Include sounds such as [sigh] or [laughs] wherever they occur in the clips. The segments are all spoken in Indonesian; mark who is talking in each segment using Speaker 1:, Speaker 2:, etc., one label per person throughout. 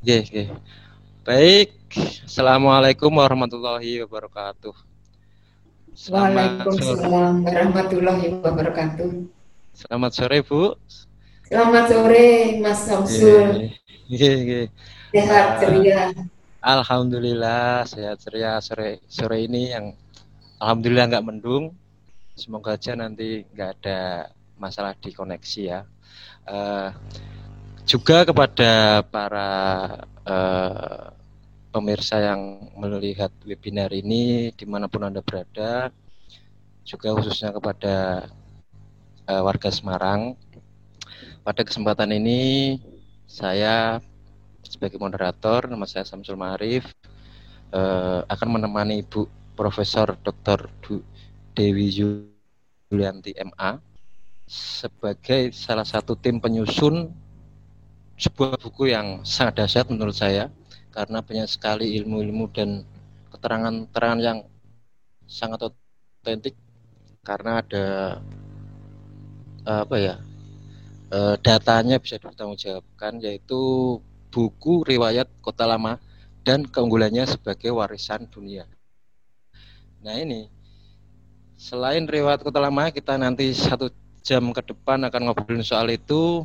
Speaker 1: Oke, oke. Baik. Assalamualaikum warahmatullahi wabarakatuh.
Speaker 2: Waalaikumsalam warahmatullahi wabarakatuh.
Speaker 1: Selamat sore, Bu.
Speaker 2: Selamat sore, Mas Samsul.
Speaker 1: Oke, oke.
Speaker 2: Sehat ceria.
Speaker 1: Alhamdulillah sehat ceria sore sore ini yang alhamdulillah nggak mendung. Semoga aja nanti nggak ada masalah di koneksi ya. Uh, juga kepada para uh, pemirsa yang melihat webinar ini di mana pun anda berada, juga khususnya kepada uh, warga Semarang. Pada kesempatan ini saya sebagai moderator, nama saya Samsul Marif, uh, akan menemani Ibu Profesor Dr. Dewi Julianti MA sebagai salah satu tim penyusun sebuah buku yang sangat dahsyat menurut saya karena banyak sekali ilmu-ilmu dan keterangan-keterangan yang sangat otentik karena ada apa ya eh, datanya bisa dipertanggungjawabkan yaitu buku riwayat kota lama dan keunggulannya sebagai warisan dunia. Nah ini selain riwayat kota lama kita nanti satu jam ke depan akan ngobrolin soal itu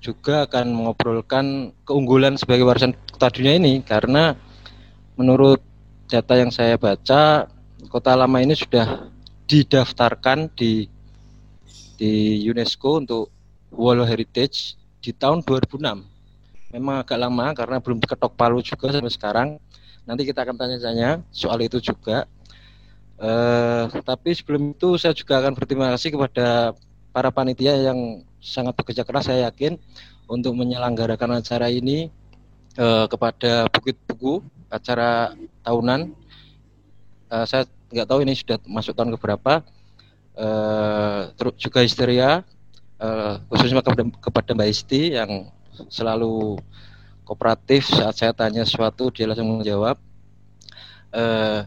Speaker 1: juga akan mengobrolkan keunggulan sebagai warisan kota dunia ini karena menurut data yang saya baca kota lama ini sudah didaftarkan di di UNESCO untuk World Heritage di tahun 2006. Memang agak lama karena belum ketok palu juga sampai sekarang. Nanti kita akan tanya-tanya soal itu juga. Uh, tapi sebelum itu saya juga akan berterima kasih kepada para panitia yang sangat bekerja keras saya yakin untuk menyelenggarakan acara ini eh, kepada Bukit Buku acara tahunan. Eh, saya nggak tahu ini sudah masuk tahun keberapa. Terus juga histeria eh, khususnya kepada, kepada Mbak Isti yang selalu kooperatif saat saya tanya sesuatu dia langsung menjawab. Eh,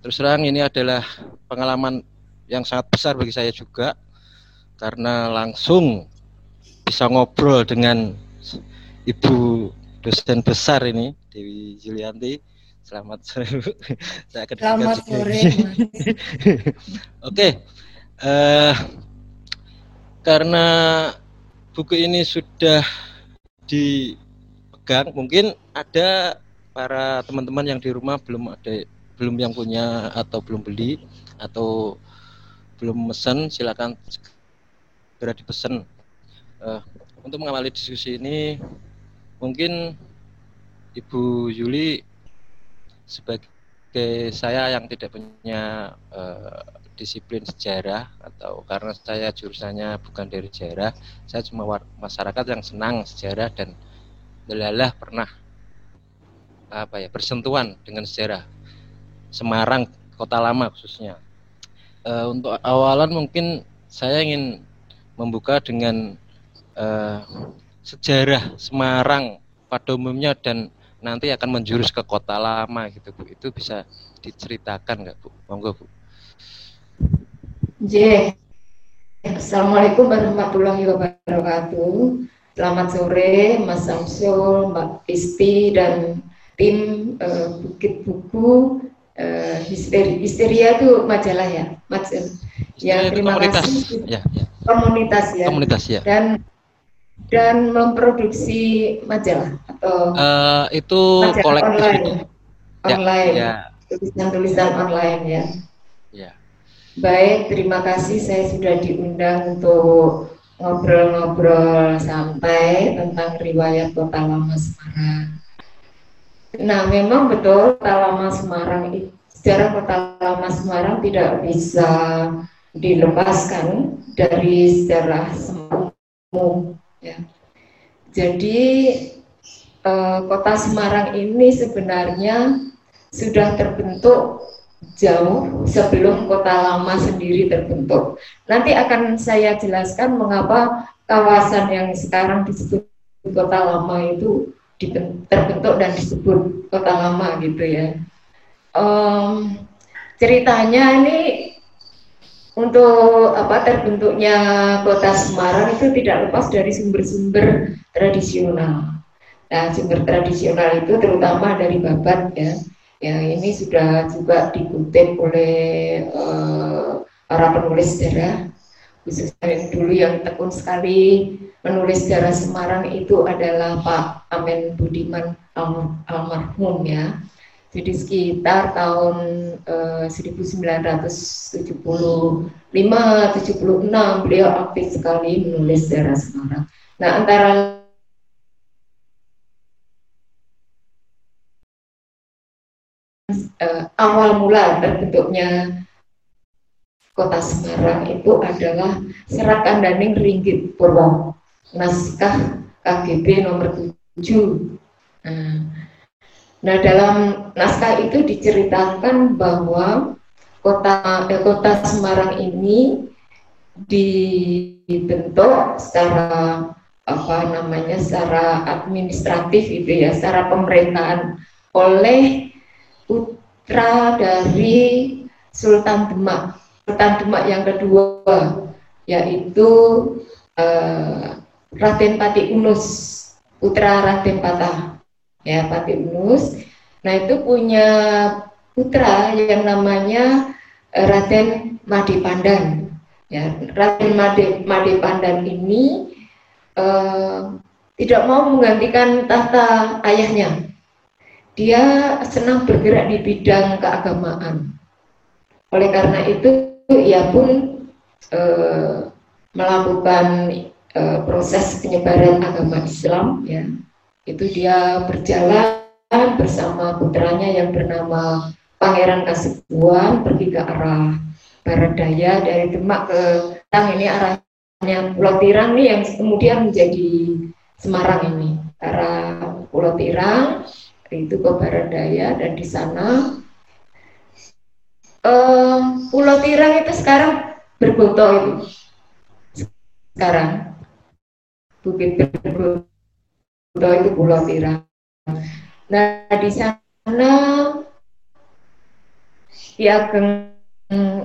Speaker 1: terus terang ini adalah pengalaman yang sangat besar bagi saya juga karena langsung bisa ngobrol dengan Ibu dosen besar ini Dewi Julianti. Selamat sore. Saya akan
Speaker 2: Selamat sore. [laughs]
Speaker 1: Oke. Uh, karena buku ini sudah dipegang, mungkin ada para teman-teman yang di rumah belum ada belum yang punya atau belum beli atau belum mesen silakan segera dipesan uh, untuk mengawali diskusi ini mungkin Ibu Yuli sebagai saya yang tidak punya uh, disiplin sejarah atau karena saya jurusannya bukan dari sejarah, saya cuma masyarakat yang senang sejarah dan delalah pernah apa ya bersentuhan dengan sejarah Semarang kota lama khususnya. Uh, untuk awalan mungkin saya ingin membuka dengan uh, sejarah Semarang pada umumnya dan nanti akan menjurus ke kota lama gitu Bu. Itu bisa diceritakan nggak Bu? Monggo Bu.
Speaker 2: J. Assalamualaikum warahmatullahi wabarakatuh. Selamat sore Mas Samsul, Mbak Isti dan tim uh, Bukit Buku uh, Histeria, Histeria itu majalah ya, majalah.
Speaker 1: Ya, terima kasih. Ya, ya.
Speaker 2: Komunitas ya.
Speaker 1: Komunitas ya.
Speaker 2: Dan dan memproduksi majalah atau
Speaker 1: uh, itu
Speaker 2: majalah online
Speaker 1: itu.
Speaker 2: online
Speaker 1: ya,
Speaker 2: tulisan-tulisan online ya.
Speaker 1: Ya.
Speaker 2: Baik, terima kasih saya sudah diundang untuk ngobrol-ngobrol sampai tentang riwayat Kota Lama Semarang. Nah, memang betul Kota Lama Semarang sejarah Kota Lama Semarang tidak bisa dilepaskan dari sejarah Semarang Ya. Jadi eh, kota Semarang ini sebenarnya sudah terbentuk jauh sebelum kota lama sendiri terbentuk. Nanti akan saya jelaskan mengapa kawasan yang sekarang disebut kota lama itu terbentuk dan disebut kota lama gitu ya. Um, ceritanya ini untuk apa terbentuknya kota Semarang itu tidak lepas dari sumber-sumber tradisional. Nah, sumber tradisional itu terutama dari Babat ya. Ya, ini sudah juga dikutip oleh uh, para penulis sejarah khususnya yang dulu yang tekun sekali menulis sejarah Semarang itu adalah Pak Amen Budiman almarhum ya. Jadi sekitar tahun uh, 1975 76 beliau aktif sekali menulis sejarah Semarang. Nah, antara uh, awal mula terbentuknya kota Semarang itu adalah Serat Kandaning Ringgit Purwo naskah KGB nomor 7. Nah, nah dalam naskah itu diceritakan bahwa kota eh, kota Semarang ini dibentuk secara apa namanya secara administratif itu ya secara pemerintahan oleh putra dari Sultan Demak Sultan Demak yang kedua yaitu uh, Raden Pati Unus putra Raden Patah ya Pati Unus nah itu punya putra yang namanya uh, Raden Madi Pandan ya Raden Madi, Madi Pandan ini uh, tidak mau menggantikan tahta ayahnya. Dia senang bergerak di bidang keagamaan. Oleh karena itu ia pun eh, melakukan eh, proses penyebaran agama Islam ya itu dia berjalan bersama putranya yang bernama Pangeran Kasibuan pergi ke arah barat daya dari Demak ke Tang ini arahnya Pulau Tirang nih yang kemudian menjadi Semarang ini. Arah Pulau Tirang itu ke barat daya dan di sana uh, Pulau Tirang itu sekarang berboto itu. Sekarang Bukit Berboto itu Pulau Tirang. Nah di sana di Ageng uh,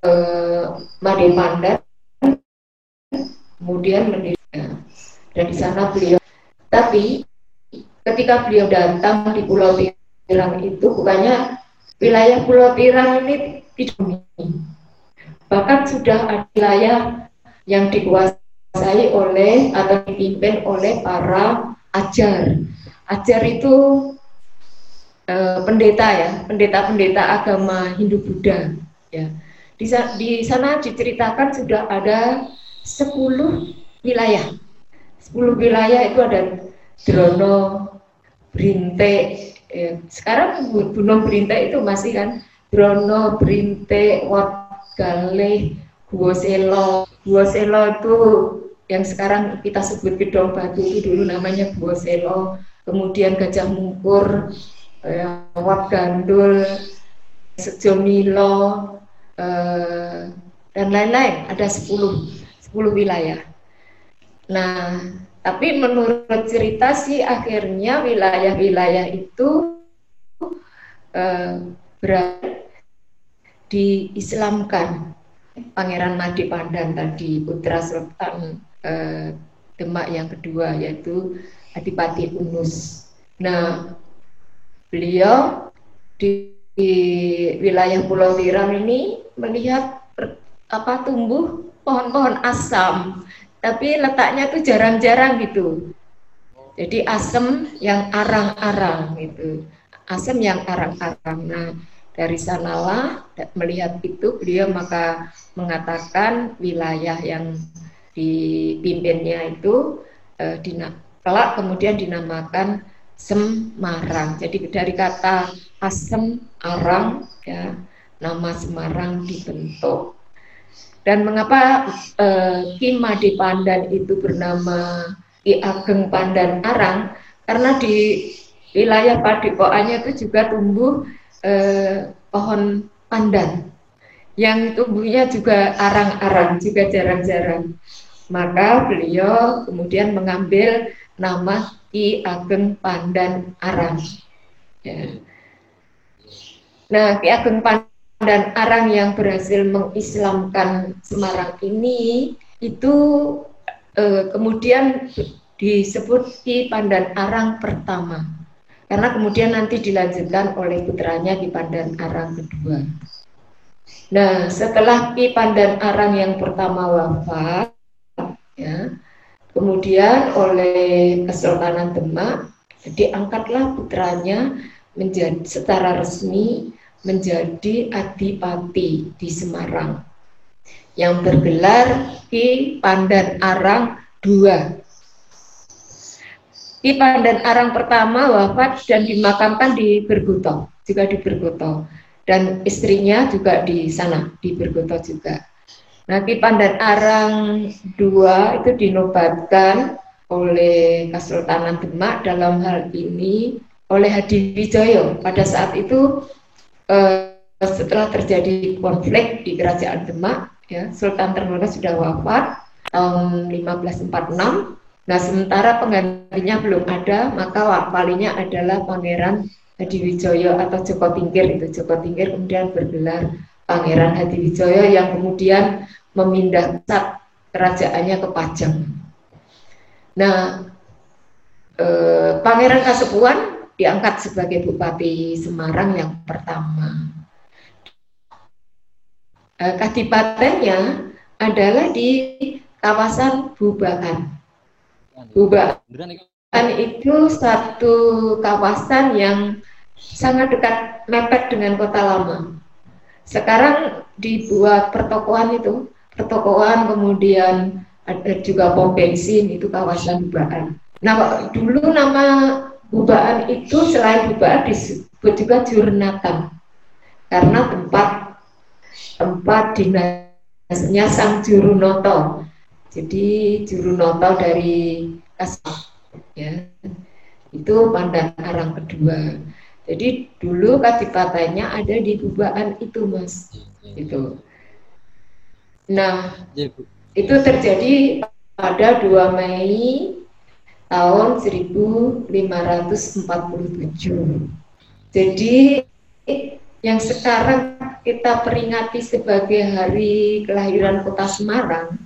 Speaker 2: uh, Made Pandan kemudian mendirikan dan di sana beliau tapi ketika beliau datang di Pulau Tirang itu bukannya wilayah Pulau Tirang ini tidak Bahkan sudah ada wilayah yang dikuasai oleh atau dipimpin oleh para ajar. Ajar itu e, pendeta ya, pendeta-pendeta agama Hindu Buddha ya. Di, di sana diceritakan sudah ada 10 wilayah. 10 wilayah itu ada Drono, Brinte, ya, sekarang Gunung Berintek itu masih kan Brono, Berintek, Wat Galeh, Guoselo. Guoselo itu yang sekarang kita sebut Gedong Batu itu dulu namanya Guoselo. Kemudian Gajah Mungkur, ya, Wat Gandul, Sejomilo, eh, dan lain-lain. Ada 10, 10 wilayah. Nah, tapi menurut cerita sih akhirnya wilayah-wilayah itu eh, berada diislamkan. Pangeran Madi Pandan tadi putra Sultan eh, Demak yang kedua yaitu Adipati Unus. Nah, beliau di, di wilayah Pulau Tirang ini melihat apa tumbuh pohon-pohon asam tapi letaknya tuh jarang-jarang gitu. Jadi asam yang arang-arang gitu. Asam yang arang-arang. Nah, dari sanalah melihat itu beliau maka mengatakan wilayah yang dipimpinnya itu eh, kelak kemudian dinamakan Semarang. Jadi dari kata asam arang ya nama Semarang dibentuk. Dan mengapa uh, Ki Made Pandan itu bernama Ki Ageng Pandan Arang? Karena di wilayah Padepokannya itu juga tumbuh uh, pohon pandan yang tumbuhnya juga arang-arang, juga jarang-jarang. Maka beliau kemudian mengambil nama Ki Ageng Pandan Arang. Ya. Nah, Ki Ageng Pandan dan Arang yang berhasil mengislamkan Semarang ini itu eh, kemudian disebut Ki Pandan Arang pertama. Karena kemudian nanti dilanjutkan oleh putranya Ki Pandan Arang kedua. Nah, setelah Ki Pandan Arang yang pertama wafat, ya, kemudian oleh Kesultanan Demak diangkatlah putranya menjadi secara resmi menjadi adipati di Semarang yang bergelar Ki Pandan Arang II. Ki Pandan Arang pertama wafat dan dimakamkan di Bergoto, juga di Bergoto. Dan istrinya juga di sana, di Bergoto juga. Nah, Ki Pandan Arang II itu dinobatkan oleh Kesultanan Demak dalam hal ini oleh Hadi Wijoyo. Pada saat itu eh, setelah terjadi konflik di Kerajaan Demak, ya, Sultan Trenggalek sudah wafat tahun 1546. Nah, sementara penggantinya belum ada, maka walinya adalah Pangeran Hadiwijoyo atau Joko Tingkir itu Joko Tingkir kemudian bergelar Pangeran Hadiwijoyo yang kemudian memindah kerajaannya ke Pajang. Nah, eh, Pangeran Kasepuan diangkat sebagai Bupati Semarang yang pertama. Eh, kadipatennya adalah di kawasan Bubakan. Bubakan itu satu kawasan yang sangat dekat mepet dengan kota lama. Sekarang dibuat pertokoan itu, pertokoan kemudian ada juga pom bensin itu kawasan Bubakan. Nah, dulu nama Bubaan itu selain Bubaan disebut juga Jurnatan karena tempat tempat dinasnya Sang Jurunoto. Jadi Jurunoto dari Kasab ya. Itu pandan arang kedua. Jadi dulu kadipatennya ada di Bubaan itu, Mas. Itu. Nah, iya, itu terjadi pada 2 Mei tahun 1547. Jadi yang sekarang kita peringati sebagai hari kelahiran kota Semarang,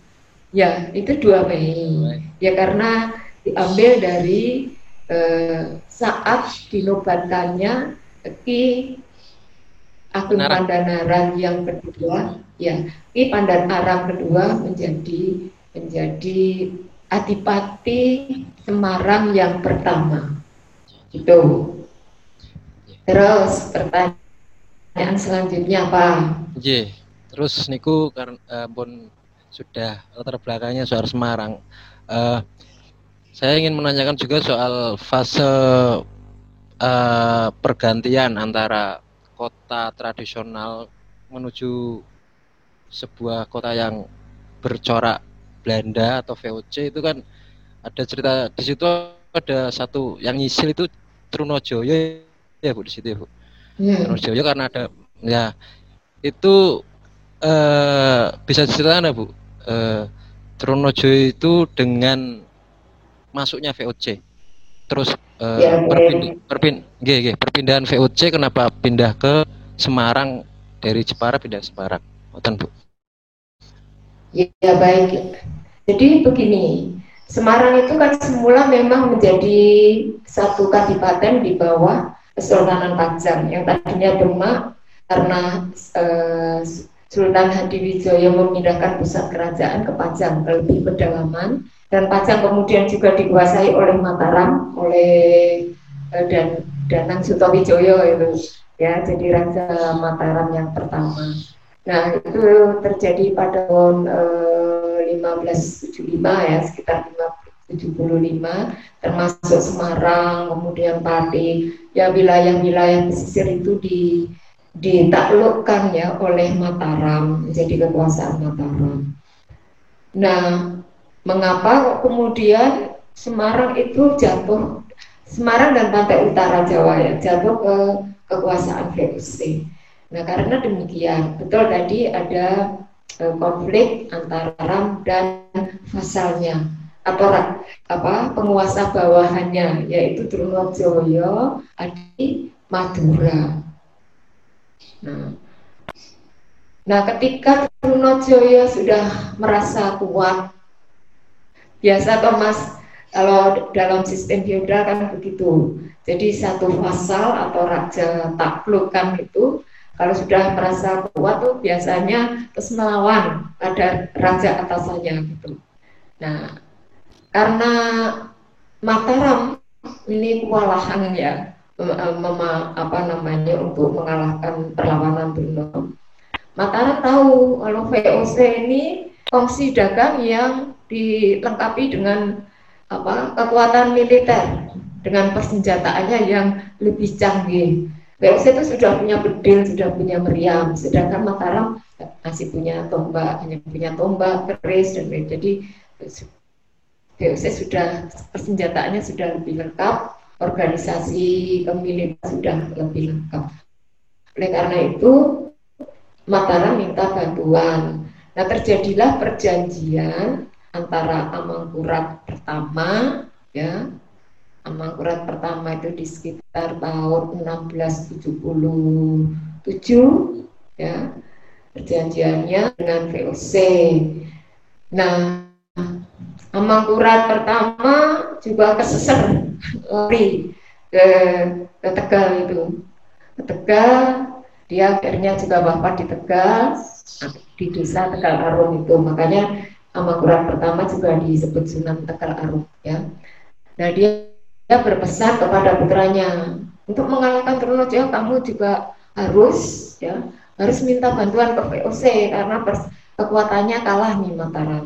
Speaker 2: ya itu 2 Mei. Ya karena diambil dari eh, saat dinobatkannya Ki Agung Pandanaran yang kedua, ya Ki Pandanaran kedua menjadi menjadi Adipati Semarang yang pertama. Itu. Terus pertanyaan selanjutnya apa?
Speaker 1: J. Terus niku karena uh, pun sudah latar belakangnya soal Semarang. Uh, saya ingin menanyakan juga soal fase uh, pergantian antara kota tradisional menuju sebuah kota yang bercorak Belanda atau VOC itu kan ada cerita di situ ada satu yang nyisil itu Trunojoyo ya bu di situ ya bu yeah. Trunojoyo karena ada ya itu eh, bisa diceritakan ya bu eh, Trunojoyo itu dengan masuknya VOC terus eh, yeah, perpindah, perpin, gih, perpindahan VOC kenapa pindah ke Semarang? Dari Jepara pindah ke Semarang. Oten bu?
Speaker 2: Ya baik. Jadi begini, Semarang itu kan semula memang menjadi satu kadipaten di bawah Kesultanan Pajang yang tadinya Demak karena eh, Sultan Hadiwijoyo memindahkan pusat kerajaan ke Pajang ke lebih pedalaman dan Pajang kemudian juga dikuasai oleh Mataram oleh eh, dan Danang Sutowijoyo itu ya jadi raja Mataram yang pertama. Nah, itu terjadi pada tahun eh, 1575 ya, sekitar 1575, termasuk Semarang, kemudian Pati, ya wilayah-wilayah pesisir itu di ditaklukkan ya oleh Mataram, menjadi kekuasaan Mataram. Nah, mengapa kemudian Semarang itu jatuh Semarang dan pantai utara Jawa ya jatuh ke kekuasaan VOC. Nah, karena demikian, betul tadi ada e, konflik antara Ram dan vasalnya atau apa penguasa bawahannya yaitu Trunojoyo Adi Madura. Nah, nah ketika Trunojoyo sudah merasa kuat, biasa Thomas Kalau dalam sistem feodal kan begitu. Jadi satu vasal atau raja taklukan itu kalau sudah merasa kuat tuh biasanya terus melawan pada raja atasannya gitu. Nah, karena Mataram ini kewalahan ya mema, apa namanya untuk mengalahkan perlawanan Brunei. Mataram tahu kalau VOC ini kongsi dagang yang dilengkapi dengan apa kekuatan militer dengan persenjataannya yang lebih canggih. VOC itu sudah punya bedil, sudah punya meriam, sedangkan Mataram masih punya tombak, hanya punya tombak, keris dan. Jadi VOC sudah persenjataannya sudah lebih lengkap, organisasi kemiliteran sudah lebih lengkap. Oleh karena itu, Mataram minta bantuan. Nah, terjadilah perjanjian antara Amangkurat pertama, ya, Amangkurat pertama itu di sekitar tahun 1677, ya, perjanjiannya dengan VOC. Nah, Amangkurat pertama juga keseser. Lari ke, ke Tegal itu. Ke Tegal dia akhirnya juga bapak di Tegal di desa Tegal Arum itu. Makanya Amangkurat pertama juga disebut Sunan Tegal Arum ya. Nah dia, dia berpesan kepada putranya untuk mengalahkan Trunojoyo kamu juga harus ya harus minta bantuan ke VOC karena kekuatannya kalah nih Mataram.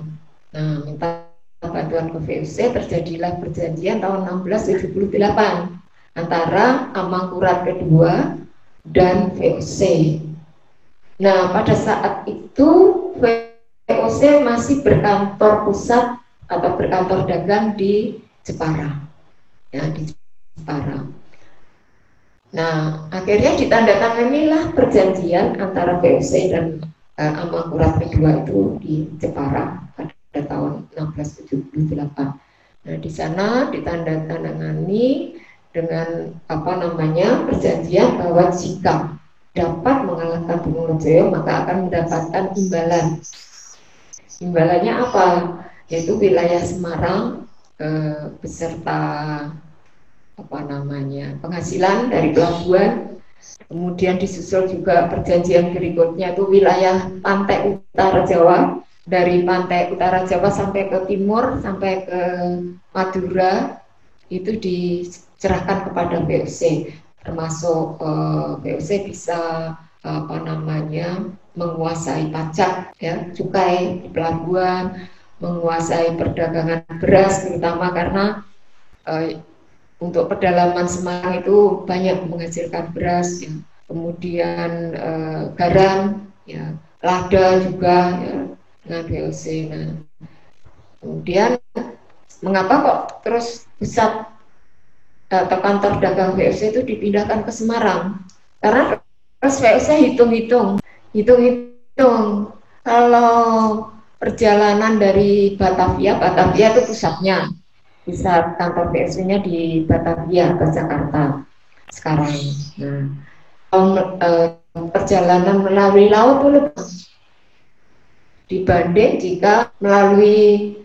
Speaker 2: Nah minta bantuan ke VOC terjadilah perjanjian tahun 1678 antara Amangkurat kedua dan VOC. Nah, pada saat itu VOC masih berkantor pusat atau berkantor dagang di Jepara. Ya, di Jepara. Nah, akhirnya ditandatanganilah perjanjian antara VOC dan uh, Amangkurat kedua itu di Jepara pada tahun 1678. Nah, di sana ditandatangani dengan apa namanya perjanjian bahwa jika dapat mengalahkan Joyo maka akan mendapatkan imbalan. Imbalannya apa? Yaitu wilayah Semarang eh, beserta apa namanya penghasilan dari pelabuhan kemudian disusul juga perjanjian berikutnya itu wilayah pantai utara Jawa dari pantai utara Jawa sampai ke timur sampai ke Madura itu dicerahkan kepada VOC termasuk eh, VOC bisa apa namanya menguasai pajak ya cukai di pelabuhan menguasai perdagangan beras terutama karena uh, untuk pedalaman Semarang itu banyak menghasilkan beras ya. Kemudian uh, garam ya lada juga ya dengan VOC. Nah, kemudian mengapa kok terus pusat atau kantor dagang VOC itu dipindahkan ke Semarang? Karena terus VOC hitung-hitung, hitung-hitung kalau perjalanan dari Batavia, Batavia itu pusatnya, pusat kantor VOC-nya di Batavia atau Jakarta sekarang. Nah, eh, perjalanan melalui laut itu dibanding jika melalui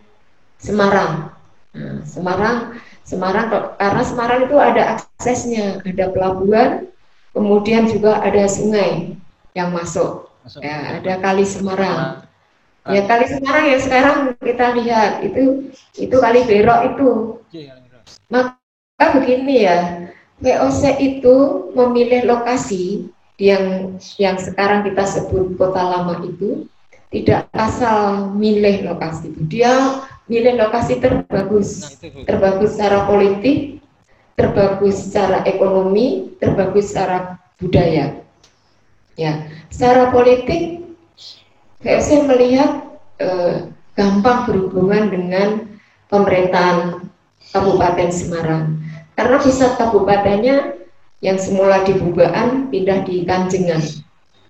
Speaker 2: Semarang. Nah, Semarang, Semarang karena Semarang itu ada aksesnya, ada pelabuhan, kemudian juga ada sungai yang masuk. masuk. Ya, ada kali Semarang. Ah. Ya kali Semarang ya sekarang kita lihat itu itu kali Berok itu. Iya, Maka begini ya, VOC itu memilih lokasi yang yang sekarang kita sebut kota lama itu tidak asal milih lokasi itu. Dia milih lokasi terbagus, nah, terbagus secara politik, terbagus secara ekonomi, terbagus secara budaya. Ya, secara politik, VOC melihat eh, gampang berhubungan dengan pemerintahan Kabupaten Semarang. Karena pusat kabupatennya yang semula di Bubaan pindah di Kanjengan.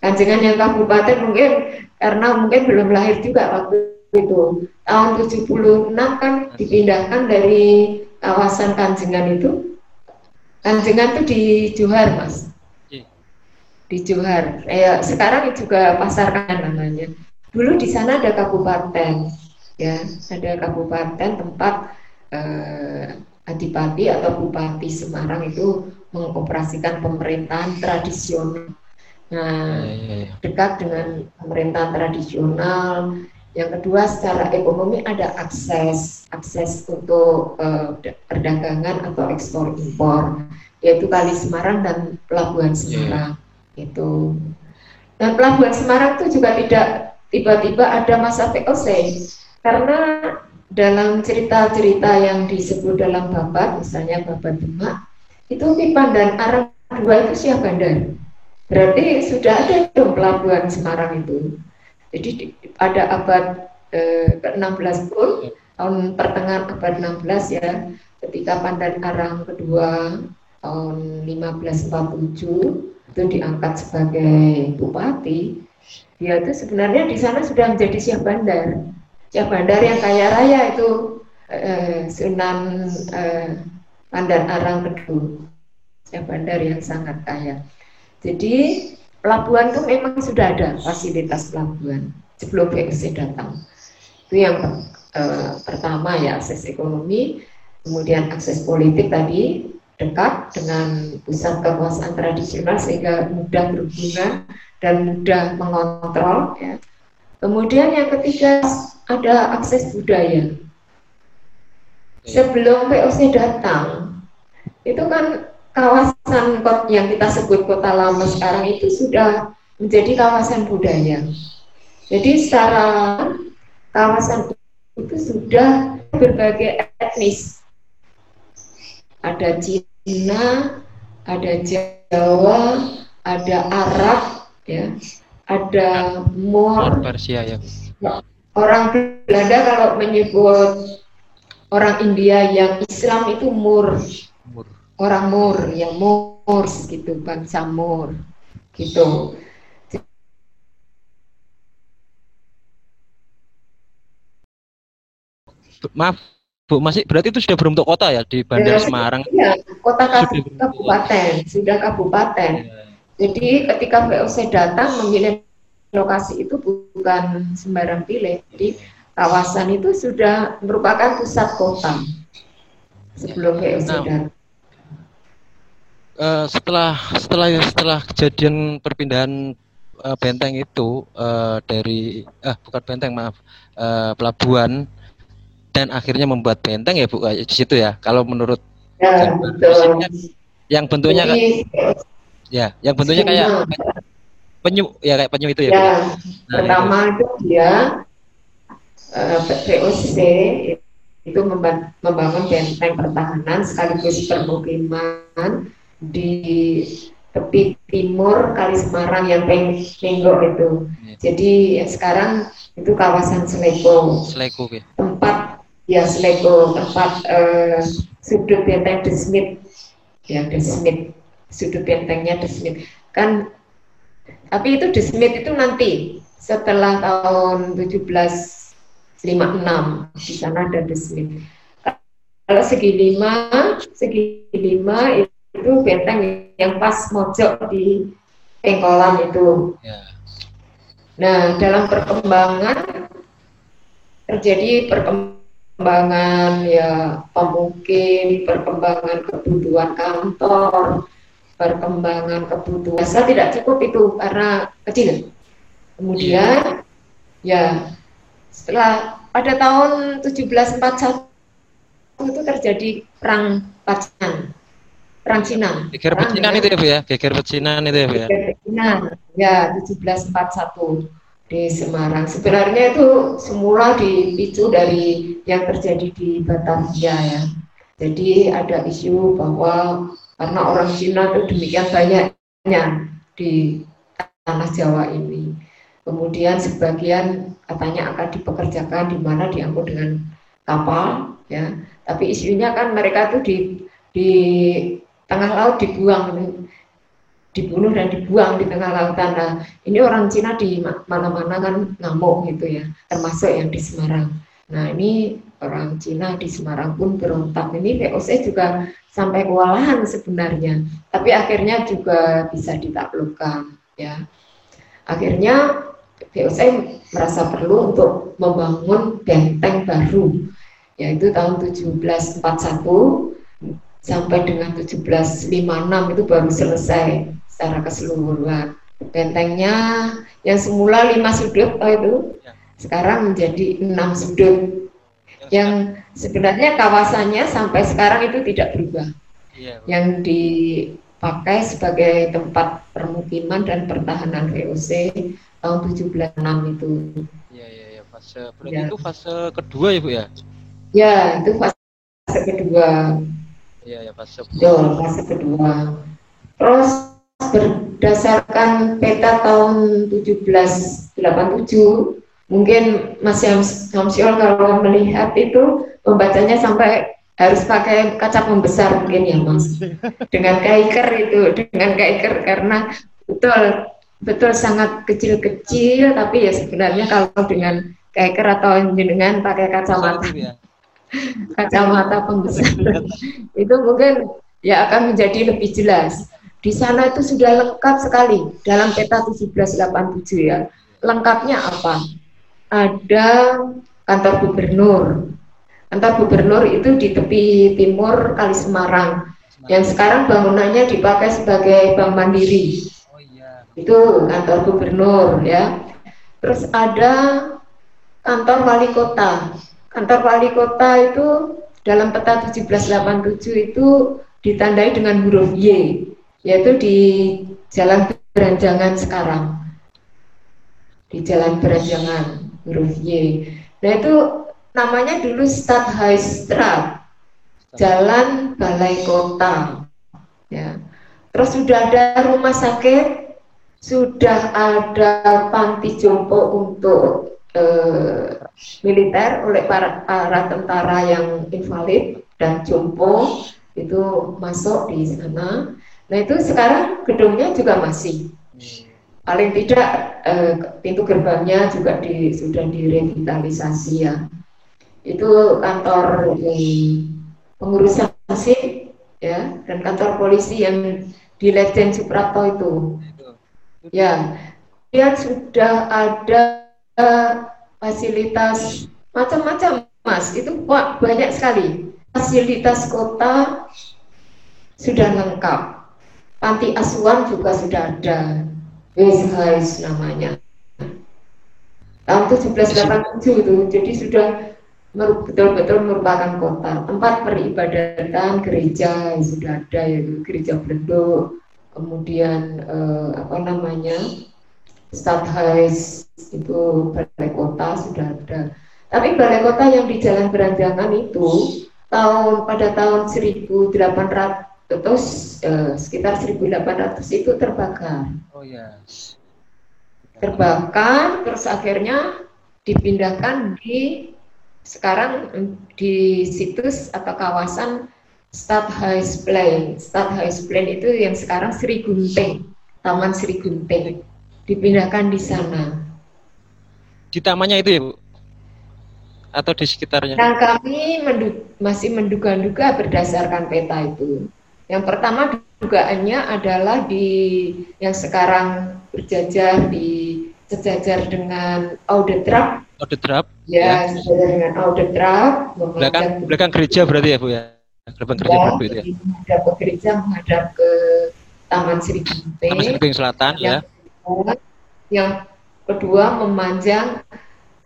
Speaker 2: Kanjengan yang kabupaten mungkin karena mungkin belum lahir juga waktu itu. Tahun 76 kan dipindahkan dari kawasan Kanjengan itu. Kanjengan itu di Johar, Mas. Iya. Di Johar. Eh, sekarang juga Pasar Kan namanya. Dulu di sana ada kabupaten, ya, ada kabupaten tempat eh, adipati atau bupati Semarang itu mengoperasikan pemerintahan tradisional. Nah, ya, ya, ya. dekat dengan pemerintahan tradisional. Yang kedua, secara ekonomi ada akses akses untuk uh, perdagangan atau ekspor impor, yaitu Kali Semarang dan Pelabuhan iya, iya. Semarang. Yeah. Itu. Dan Pelabuhan Semarang itu juga tidak tiba-tiba ada masa VOC karena dalam cerita-cerita yang disebut dalam babat, misalnya babat Demak, itu Pipan dan Arang dua itu siap bandar. Berarti sudah ada dong pelabuhan Semarang itu. Jadi pada abad eh, ke-16 pun, tahun pertengahan abad 16 ya, ketika Pandan Arang kedua tahun 1547 itu diangkat sebagai bupati, dia itu sebenarnya di sana sudah menjadi siap bandar. Siap bandar yang kaya raya itu eh, Sunan eh, Pandan Arang kedua. Siap bandar yang sangat kaya. Jadi pelabuhan itu memang sudah ada fasilitas pelabuhan sebelum VOC datang. Itu yang eh, pertama ya akses ekonomi, kemudian akses politik tadi dekat dengan pusat kekuasaan tradisional sehingga mudah berhubungan dan mudah mengontrol. Ya. Kemudian yang ketiga ada akses budaya. Sebelum VOC datang, itu kan kawasan yang kita sebut kota lama sekarang itu sudah menjadi kawasan budaya. Jadi secara kawasan itu sudah berbagai etnis. Ada Cina, ada Jawa, ada Arab, ya, ada Moor. Persia ya. Orang Belanda kalau menyebut orang India yang Islam itu Moor orang Mur, yang Murs gitu, bangsa Mur, gitu.
Speaker 1: Maaf, Bu, masih berarti itu sudah berbentuk kota ya di Bandar ya, Semarang?
Speaker 2: Iya, kota kabupaten, sudah kabupaten. Ya. Jadi ketika VOC datang memilih lokasi itu bukan sembarang pilih. Jadi kawasan itu sudah merupakan pusat kota sebelum VOC nah, datang.
Speaker 1: Uh, setelah setelah setelah kejadian perpindahan uh, benteng itu uh, dari uh, bukan benteng maaf uh, pelabuhan dan akhirnya membuat benteng ya bu di situ ya kalau menurut ya, yang bentuknya Jadi, ya yang bentuknya kayak penyu ya kayak penyu itu ya, ya.
Speaker 2: Nah, pertama itu dia uh, VOC itu membangun benteng pertahanan sekaligus permukiman di tepi timur Kali Semarang yang Penggok itu. Ya. Jadi ya sekarang itu kawasan Seleko.
Speaker 1: Seleko ya.
Speaker 2: Tempat ya Seleko tempat uh, sudut benteng The Smith ya The Smith sudut bentengnya The Smith kan tapi itu The Smith itu nanti setelah tahun 1756 di sana ada The Smith. Kalau segi lima, segi lima itu benteng yang pas mojok di Pengkolan itu. Ya. Nah, dalam perkembangan terjadi perkembangan ya pemukim, perkembangan kebutuhan kantor, perkembangan kebutuhan. Saya tidak cukup itu karena kecil. Kemudian ya setelah pada tahun 1741 itu terjadi perang Pacan perang Cina.
Speaker 1: Geger pecinan itu ya Bu ya, geger pecinan itu ya Bu ya. Geger pecinan,
Speaker 2: ya 1741 di Semarang. Sebenarnya itu semula dipicu dari yang terjadi di Batavia ya. Jadi ada isu bahwa karena orang Cina itu demikian banyaknya di tanah Jawa ini. Kemudian sebagian katanya akan dipekerjakan di mana diangkut dengan kapal ya. Tapi isunya kan mereka itu di di tengah laut dibuang dibunuh dan dibuang di tengah lautan. Nah, ini orang Cina di mana-mana kan ngamuk gitu ya, termasuk yang di Semarang. Nah, ini orang Cina di Semarang pun berontak. Ini VOC juga sampai kewalahan sebenarnya, tapi akhirnya juga bisa ditaklukkan ya. Akhirnya VOC merasa perlu untuk membangun benteng baru yaitu tahun 1741 sampai dengan 1756 itu baru selesai secara keseluruhan. Bentengnya yang semula lima sudut oh itu ya. sekarang menjadi enam sudut yang sebenarnya kawasannya sampai sekarang itu tidak berubah. Ya, yang dipakai sebagai tempat permukiman dan pertahanan VOC tahun 76 itu.
Speaker 1: Iya, iya, ya. Fase berarti ya. itu fase kedua ya, Bu ya?
Speaker 2: Ya, itu fase kedua.
Speaker 1: Iya, ya, fase
Speaker 2: Betul, fase kedua. Terus berdasarkan peta tahun 1787 mungkin Mas Samsiol kalau melihat itu membacanya sampai harus pakai kaca pembesar mungkin ya Mas dengan kaiker itu dengan kaiker karena betul betul sangat kecil-kecil tapi ya sebenarnya kalau dengan kaiker atau dengan pakai kacamata ya. Kacamata pembesar. [laughs] Itu mungkin ya akan menjadi lebih jelas. Di sana itu sudah lengkap sekali dalam peta 1787 ya. Lengkapnya apa? Ada kantor gubernur. Kantor gubernur itu di tepi timur Kali Semarang. Yang sekarang bangunannya dipakai sebagai Bank Mandiri. Itu kantor gubernur ya. Terus ada kantor wali kota kantor wali kota itu dalam peta 1787 itu ditandai dengan huruf Y yaitu di Jalan Beranjangan sekarang. Di Jalan Beranjangan huruf Y. Nah itu namanya dulu Stadhuisstraat Jalan Balai Kota. Ya. Terus sudah ada rumah sakit sudah ada panti jompo untuk eh, militer oleh para, para tentara yang invalid dan jompo itu masuk di sana. Nah itu sekarang gedungnya juga masih. Paling tidak eh, pintu gerbangnya juga di, sudah direvitalisasi ya. Itu kantor eh, pengurusan sip ya dan kantor polisi yang di Legend Suprapto itu. Ya, dia sudah ada fasilitas macam-macam, Mas. Itu wah, banyak sekali. Fasilitas kota sudah lengkap. Panti asuhan juga sudah ada. Weishuis namanya. Tahun 1787 itu. Jadi sudah betul-betul merupakan kota. Tempat peribadatan gereja sudah ada yaitu gereja Belenduk, kemudian eh, apa namanya Stadhuis itu balai kota sudah ada. Tapi balai kota yang di Jalan Berandangan itu tahun pada tahun 1800 terus eh, sekitar 1800 itu terbakar.
Speaker 1: Oh ya.
Speaker 2: Terbakar terus akhirnya dipindahkan di sekarang di situs atau kawasan Stadhuisplein. Stadhuisplein itu yang sekarang Sri Gunting, Taman Sri Gunting. Dipindahkan di sana.
Speaker 1: Di tamannya itu ya, Bu? Atau di sekitarnya?
Speaker 2: Nah, kami mendu masih menduga-duga berdasarkan peta itu. Yang pertama dugaannya adalah di yang sekarang berjajar di sejajar dengan Audetrap.
Speaker 1: Audetrap.
Speaker 2: Ya, ya. sejajar dengan Audetrap.
Speaker 1: Belakang, belakang gereja berarti ya Bu ya? gerbang gereja ya, itu ya.
Speaker 2: Menghadap ke gereja menghadap ke Taman Sri Ginting.
Speaker 1: Taman Sri Selatan
Speaker 2: yang
Speaker 1: ya.
Speaker 2: Yang kedua memanjang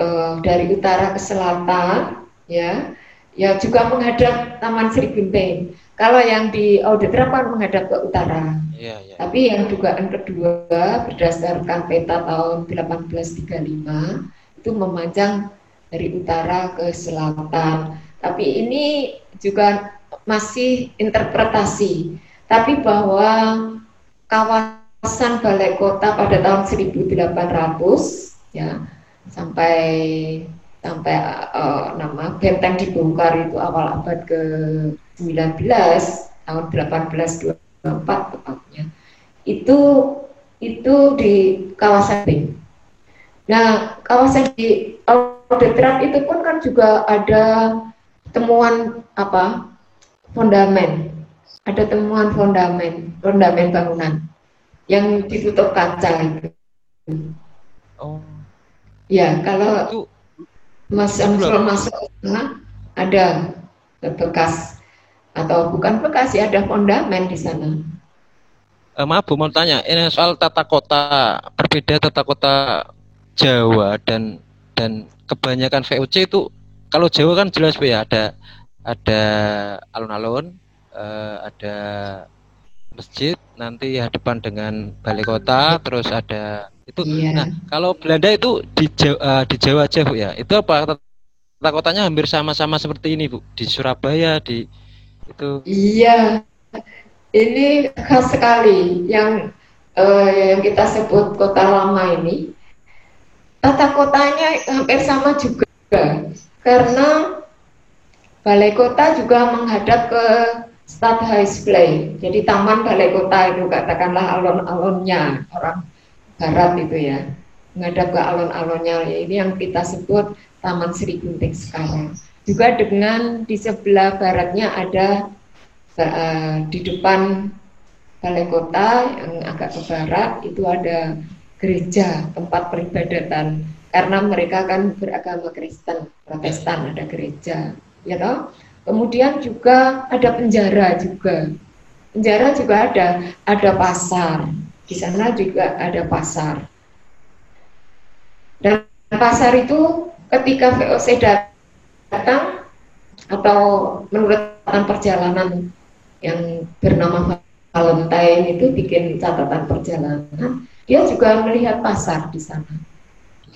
Speaker 2: uh, dari utara ke selatan ya. Ya juga menghadap Taman Sri Ginting. Kalau yang di Auditra kan menghadap ke utara. Ya, ya. Tapi yang dugaan kedua berdasarkan peta tahun 1835 itu memanjang dari utara ke selatan. Tapi ini juga masih interpretasi, tapi bahwa kawasan balai kota pada tahun 1800 ya sampai sampai uh, nama benteng dibongkar itu awal abad ke-19 tahun 1824 tepatnya. Itu itu di kawasan Bing. Nah, kawasan di Audetrat itu pun kan juga ada temuan apa fondamen. Ada temuan fondamen, fondamen bangunan yang ditutup kaca itu. Oh. Ya, kalau itu Mas Amsul masuk
Speaker 1: nah,
Speaker 2: ada bekas atau bukan bekas ya ada fondamen di sana.
Speaker 1: Uh, maaf Bu mau tanya ini soal tata kota berbeda tata kota Jawa dan dan kebanyakan VOC itu kalau Jawa kan jelas Bu ya ada ada alun-alun uh, ada masjid nanti hadapan dengan balai kota terus ada itu. Yeah. nah kalau Belanda itu di Jawa, uh, di Jawa aja Bu ya. Itu apa? Tata kotanya hampir sama-sama seperti ini Bu. Di Surabaya di itu.
Speaker 2: Iya. Ini khas sekali yang uh, yang kita sebut kota lama ini. Tata kotanya hampir sama juga. Karena balai kota juga menghadap ke Stadhuisplay jadi taman balai kota itu katakanlah alun-alunnya orang barat itu ya. Menghadap ke alun-alunnya ini yang kita sebut Taman Sri Gunting sekarang. Juga dengan di sebelah baratnya ada uh, di depan balai kota yang agak ke barat itu ada gereja tempat peribadatan. Karena mereka kan beragama Kristen Protestan ada gereja ya know? Kemudian juga ada penjara juga penjara juga ada ada pasar di sana juga ada pasar dan pasar itu ketika VOC datang atau menurut perjalanan yang bernama Valentine itu bikin catatan perjalanan, dia juga melihat pasar di sana.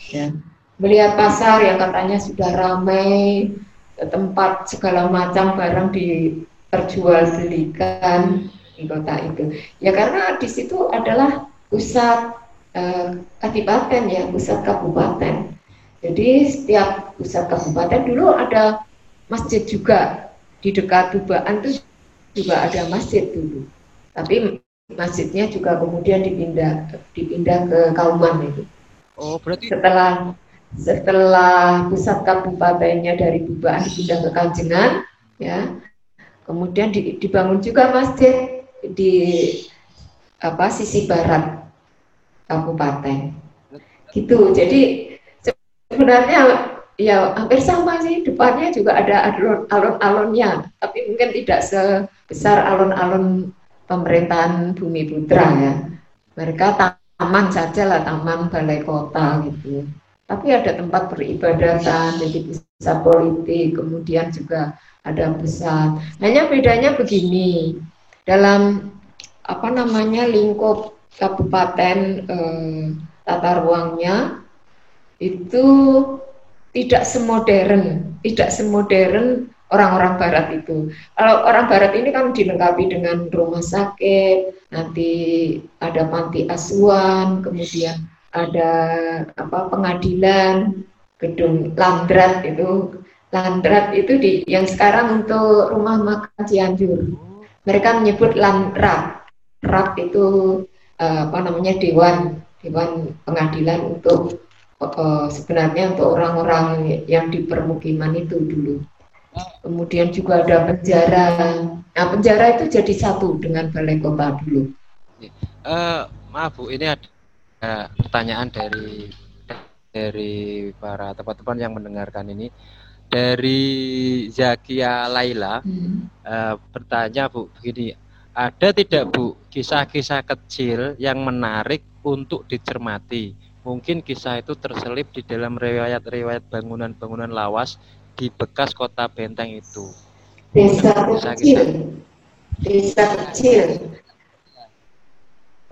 Speaker 2: Ya. Melihat pasar yang katanya sudah ramai, tempat segala macam barang diperjualbelikan di kota itu. Ya karena di situ adalah pusat eh, kadipaten ya, pusat kabupaten. Jadi setiap pusat kabupaten dulu ada masjid juga di dekat Tubaan itu juga ada masjid dulu. Tapi masjidnya juga kemudian dipindah dipindah ke Kauman itu. Oh, berarti setelah setelah pusat kabupatennya dari Tubaan dipindah ke Kanjengan, ya. Kemudian dibangun juga masjid di apa sisi barat kabupaten. Gitu. Jadi sebenarnya ya hampir sama sih depannya juga ada alun-alunnya tapi mungkin tidak sebesar alun-alun pemerintahan Bumi Putra ya mereka taman saja lah taman balai kota gitu tapi ada tempat peribadatan jadi pusat politik kemudian juga ada pusat hanya bedanya begini dalam apa namanya lingkup kabupaten eh, tata ruangnya itu tidak semodern, tidak semodern orang-orang barat itu. Kalau orang barat ini kan dilengkapi dengan rumah sakit, nanti ada panti asuhan, kemudian ada apa pengadilan, gedung landrat itu. Landrat itu di yang sekarang untuk rumah makan Cianjur. Mereka menyebut landrat. Rat itu eh, apa namanya dewan dewan pengadilan untuk uh, sebenarnya untuk orang-orang yang di permukiman itu dulu. Kemudian juga ada penjara. Nah, penjara itu jadi satu dengan balai kota dulu.
Speaker 1: Uh, maaf Bu, ini ada pertanyaan dari dari para teman-teman yang mendengarkan ini. Dari Zakia Laila hmm. uh, bertanya Bu begini, ada tidak Bu kisah-kisah kecil yang menarik untuk dicermati Mungkin kisah itu terselip di dalam riwayat-riwayat bangunan-bangunan lawas di bekas kota Benteng itu.
Speaker 2: Desa kecil. Desa kecil.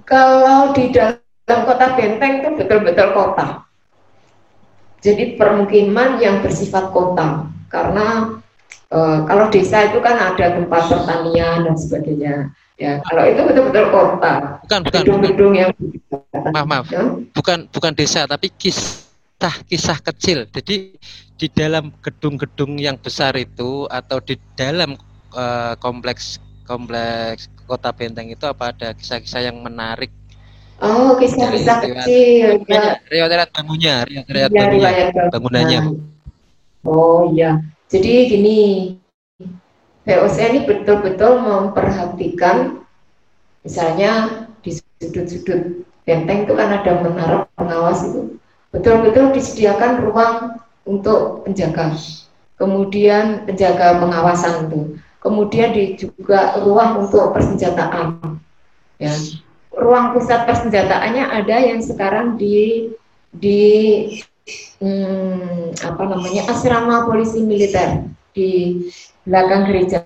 Speaker 2: Kalau di dalam kota Benteng itu betul-betul kota. Jadi permukiman yang bersifat kota. Karena e, kalau desa itu kan ada tempat pertanian dan sebagainya. Ya, kalau itu betul-betul kota.
Speaker 1: Bukan, bukan. Gedung-gedung yang maaf, maaf. Ya? Bukan bukan desa tapi kisah kisah kecil. Jadi di dalam gedung-gedung yang besar itu atau di dalam uh, kompleks kompleks kota Benteng itu apa ada kisah-kisah yang menarik?
Speaker 2: Oh, kisah-kisah kecil.
Speaker 1: Ya. Riwayat bangunnya, riwayat ya, bangunnya, bangunannya.
Speaker 2: Oh iya. Jadi gini, VOC ini betul-betul memperhatikan misalnya di sudut-sudut benteng itu kan ada menara pengawas itu betul-betul disediakan ruang untuk penjaga kemudian penjaga pengawasan itu, kemudian di juga ruang untuk persenjataan, ya ruang pusat persenjataannya ada yang sekarang di di hmm, apa namanya asrama polisi militer di belakang gereja.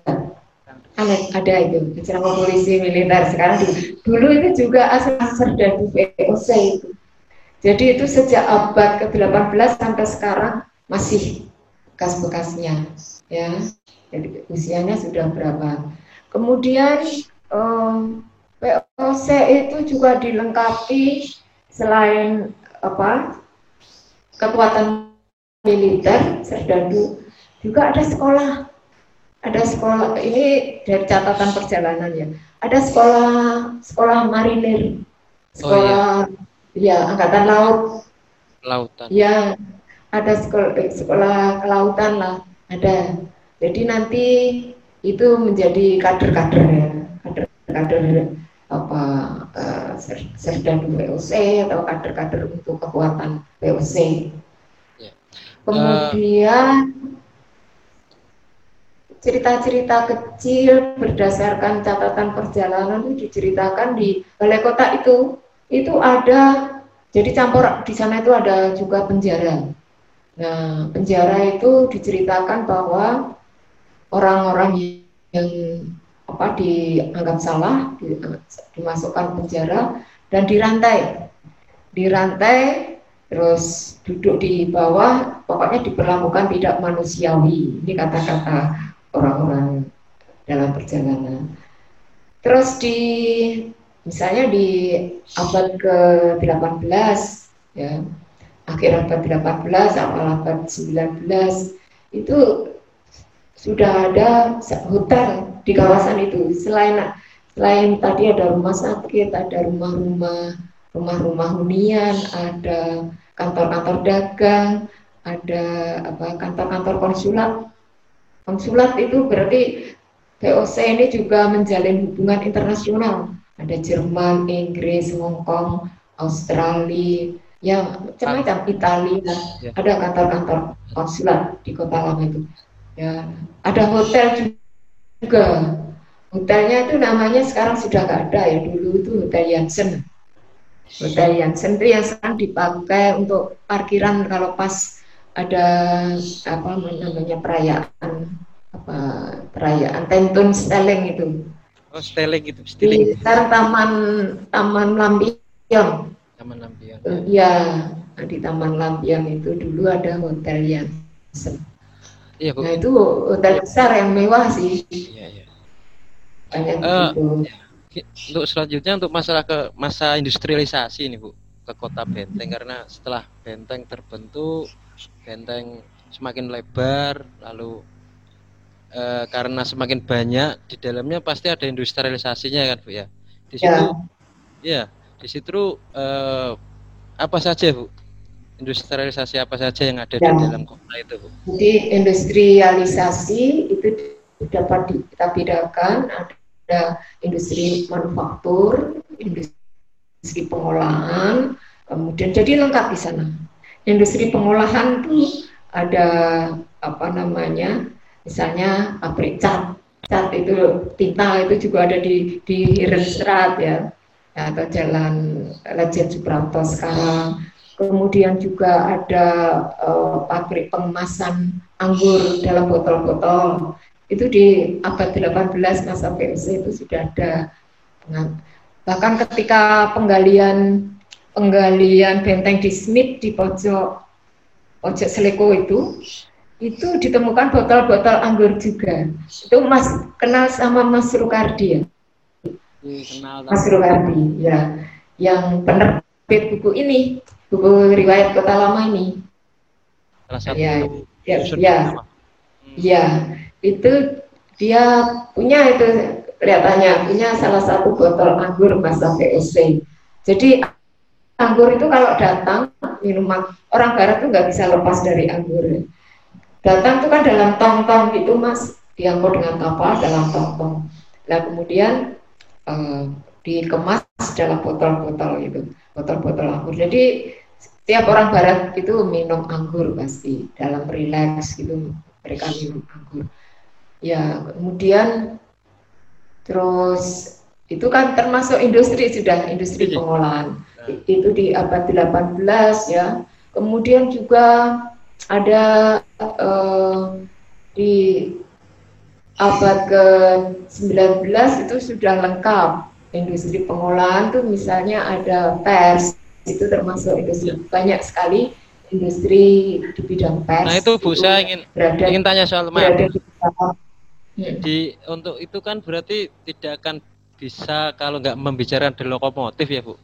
Speaker 2: Ada, ada itu asrama polisi militer. Sekarang di, dulu itu juga asrama serdadu VOC itu. Jadi itu sejak abad ke-18 sampai sekarang masih bekas-bekasnya ya. Jadi usianya sudah berapa. Kemudian um, POC itu juga dilengkapi selain apa kekuatan militer serdadu juga ada sekolah. Ada sekolah ini dari catatan perjalanan ya. Ada sekolah sekolah marinir. Sekolah oh, iya. ya angkatan laut.
Speaker 1: Lautan
Speaker 2: ya ada sekolah sekolah kelautan lah ada. Jadi nanti itu menjadi kader-kader ya kader-kader apa uh, serdadu VOC atau kader-kader untuk kekuatan VOC. Ya. Kemudian cerita-cerita kecil berdasarkan catatan perjalanan itu diceritakan di balai kota itu itu ada jadi campur di sana itu ada juga penjara. Nah penjara itu diceritakan bahwa orang-orang yang apa dianggap salah, dimasukkan penjara dan dirantai. Dirantai terus duduk di bawah, pokoknya diperlakukan tidak manusiawi. Ini kata-kata orang-orang dalam perjalanan. Terus di misalnya di abad ke-18 ya, akhir abad 18 awal abad 19 itu sudah ada hotel di kawasan itu. Selain selain tadi ada rumah sakit, ada rumah-rumah rumah-rumah hunian, ada kantor-kantor dagang, ada apa kantor-kantor konsulat. Konsulat itu berarti VOC ini juga menjalin hubungan internasional. Ada Jerman, Inggris, Hong Kong, Australia, ya macam-macam Italia. Ya. Ada kantor-kantor konsulat di kota lama itu ya ada hotel juga. Hotelnya itu namanya sekarang sudah nggak ada ya dulu itu hotel Jansen. Hotel Jansen itu yang sekarang dipakai untuk parkiran kalau pas ada apa namanya perayaan apa perayaan Tentun Steleng itu.
Speaker 1: Oh Steleng itu
Speaker 2: Steleng. di sekarang Taman Taman Lampion
Speaker 1: Taman Lampion
Speaker 2: ya di Taman Lampion itu dulu ada hotel Jansen Iya, Bu. Nah, itu hotel besar yang mewah sih. Iya, iya.
Speaker 1: Banyak uh, gitu. Untuk selanjutnya untuk masalah ke masa industrialisasi ini, Bu, ke kota Benteng karena setelah Benteng terbentuk, Benteng semakin lebar, lalu uh, karena semakin banyak di dalamnya pasti ada industrialisasinya kan, Bu ya. Di situ ya, ya di situ uh, apa saja, Bu? Industrialisasi apa saja yang ada ya. di dalam kota itu Bu?
Speaker 2: Jadi industrialisasi itu dapat kita bedakan ada industri manufaktur, industri pengolahan, kemudian jadi lengkap di sana. Industri pengolahan itu ada apa namanya, misalnya pabrik cat, cat itu tinta itu juga ada di di Hirenstrat ya, atau Jalan Legend Suprapto sekarang kemudian juga ada uh, pabrik pengemasan anggur dalam botol-botol. Itu di abad 18 masa VOC itu sudah ada. Bahkan ketika penggalian penggalian benteng di Smith di pojok pojok Seleko itu itu ditemukan botol-botol anggur juga. Itu Mas kenal sama Mas Rukardi ya? Iya, Mas Rukardi ya. Yang penerbit buku ini buku riwayat kota lama ini.
Speaker 1: Salah satu ya,
Speaker 2: ya, ya, hmm. ya, itu dia punya itu kelihatannya punya salah satu botol anggur masa VOC. Jadi anggur itu kalau datang minuman orang barat tuh nggak bisa lepas dari anggur. Datang tuh kan dalam tong-tong gitu mas, diangkut dengan kapal dalam tong-tong. Nah kemudian uh, dikemas dalam botol-botol itu, botol-botol anggur. Jadi setiap orang barat itu minum anggur pasti dalam rileks gitu mereka minum anggur. Ya, kemudian terus itu kan termasuk industri sudah industri iya. pengolahan. Itu di abad 18 ya. Kemudian juga ada uh, di abad ke-19 itu sudah lengkap industri pengolahan tuh misalnya ada pers itu termasuk industri banyak sekali industri di bidang pers.
Speaker 1: Nah itu Bu saya ingin berada, ingin tanya soal berada di, hmm. di untuk itu kan berarti tidak akan bisa kalau nggak membicarakan di lokomotif ya Bu.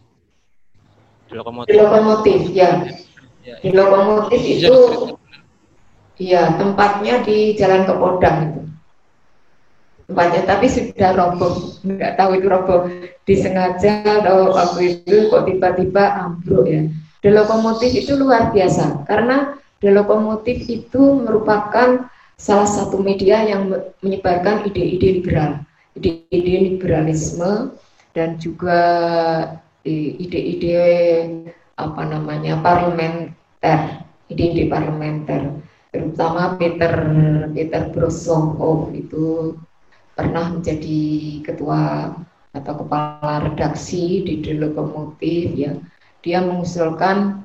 Speaker 2: Di lokomotif. Di lokomotif ya. ya di lokomotif itu iya tempatnya di Jalan Kepodang itu tempatnya. Tapi sudah roboh. Nggak tahu itu roboh disengaja atau waktu itu kok tiba-tiba ambruk ya. The lokomotif itu luar biasa karena The lokomotif itu merupakan salah satu media yang menyebarkan ide-ide liberal, ide-ide liberalisme dan juga ide-ide apa namanya parlementer, ide-ide parlementer. Terutama Peter Peter Brosov itu pernah menjadi ketua atau kepala redaksi di The Lokomotif ya. Dia mengusulkan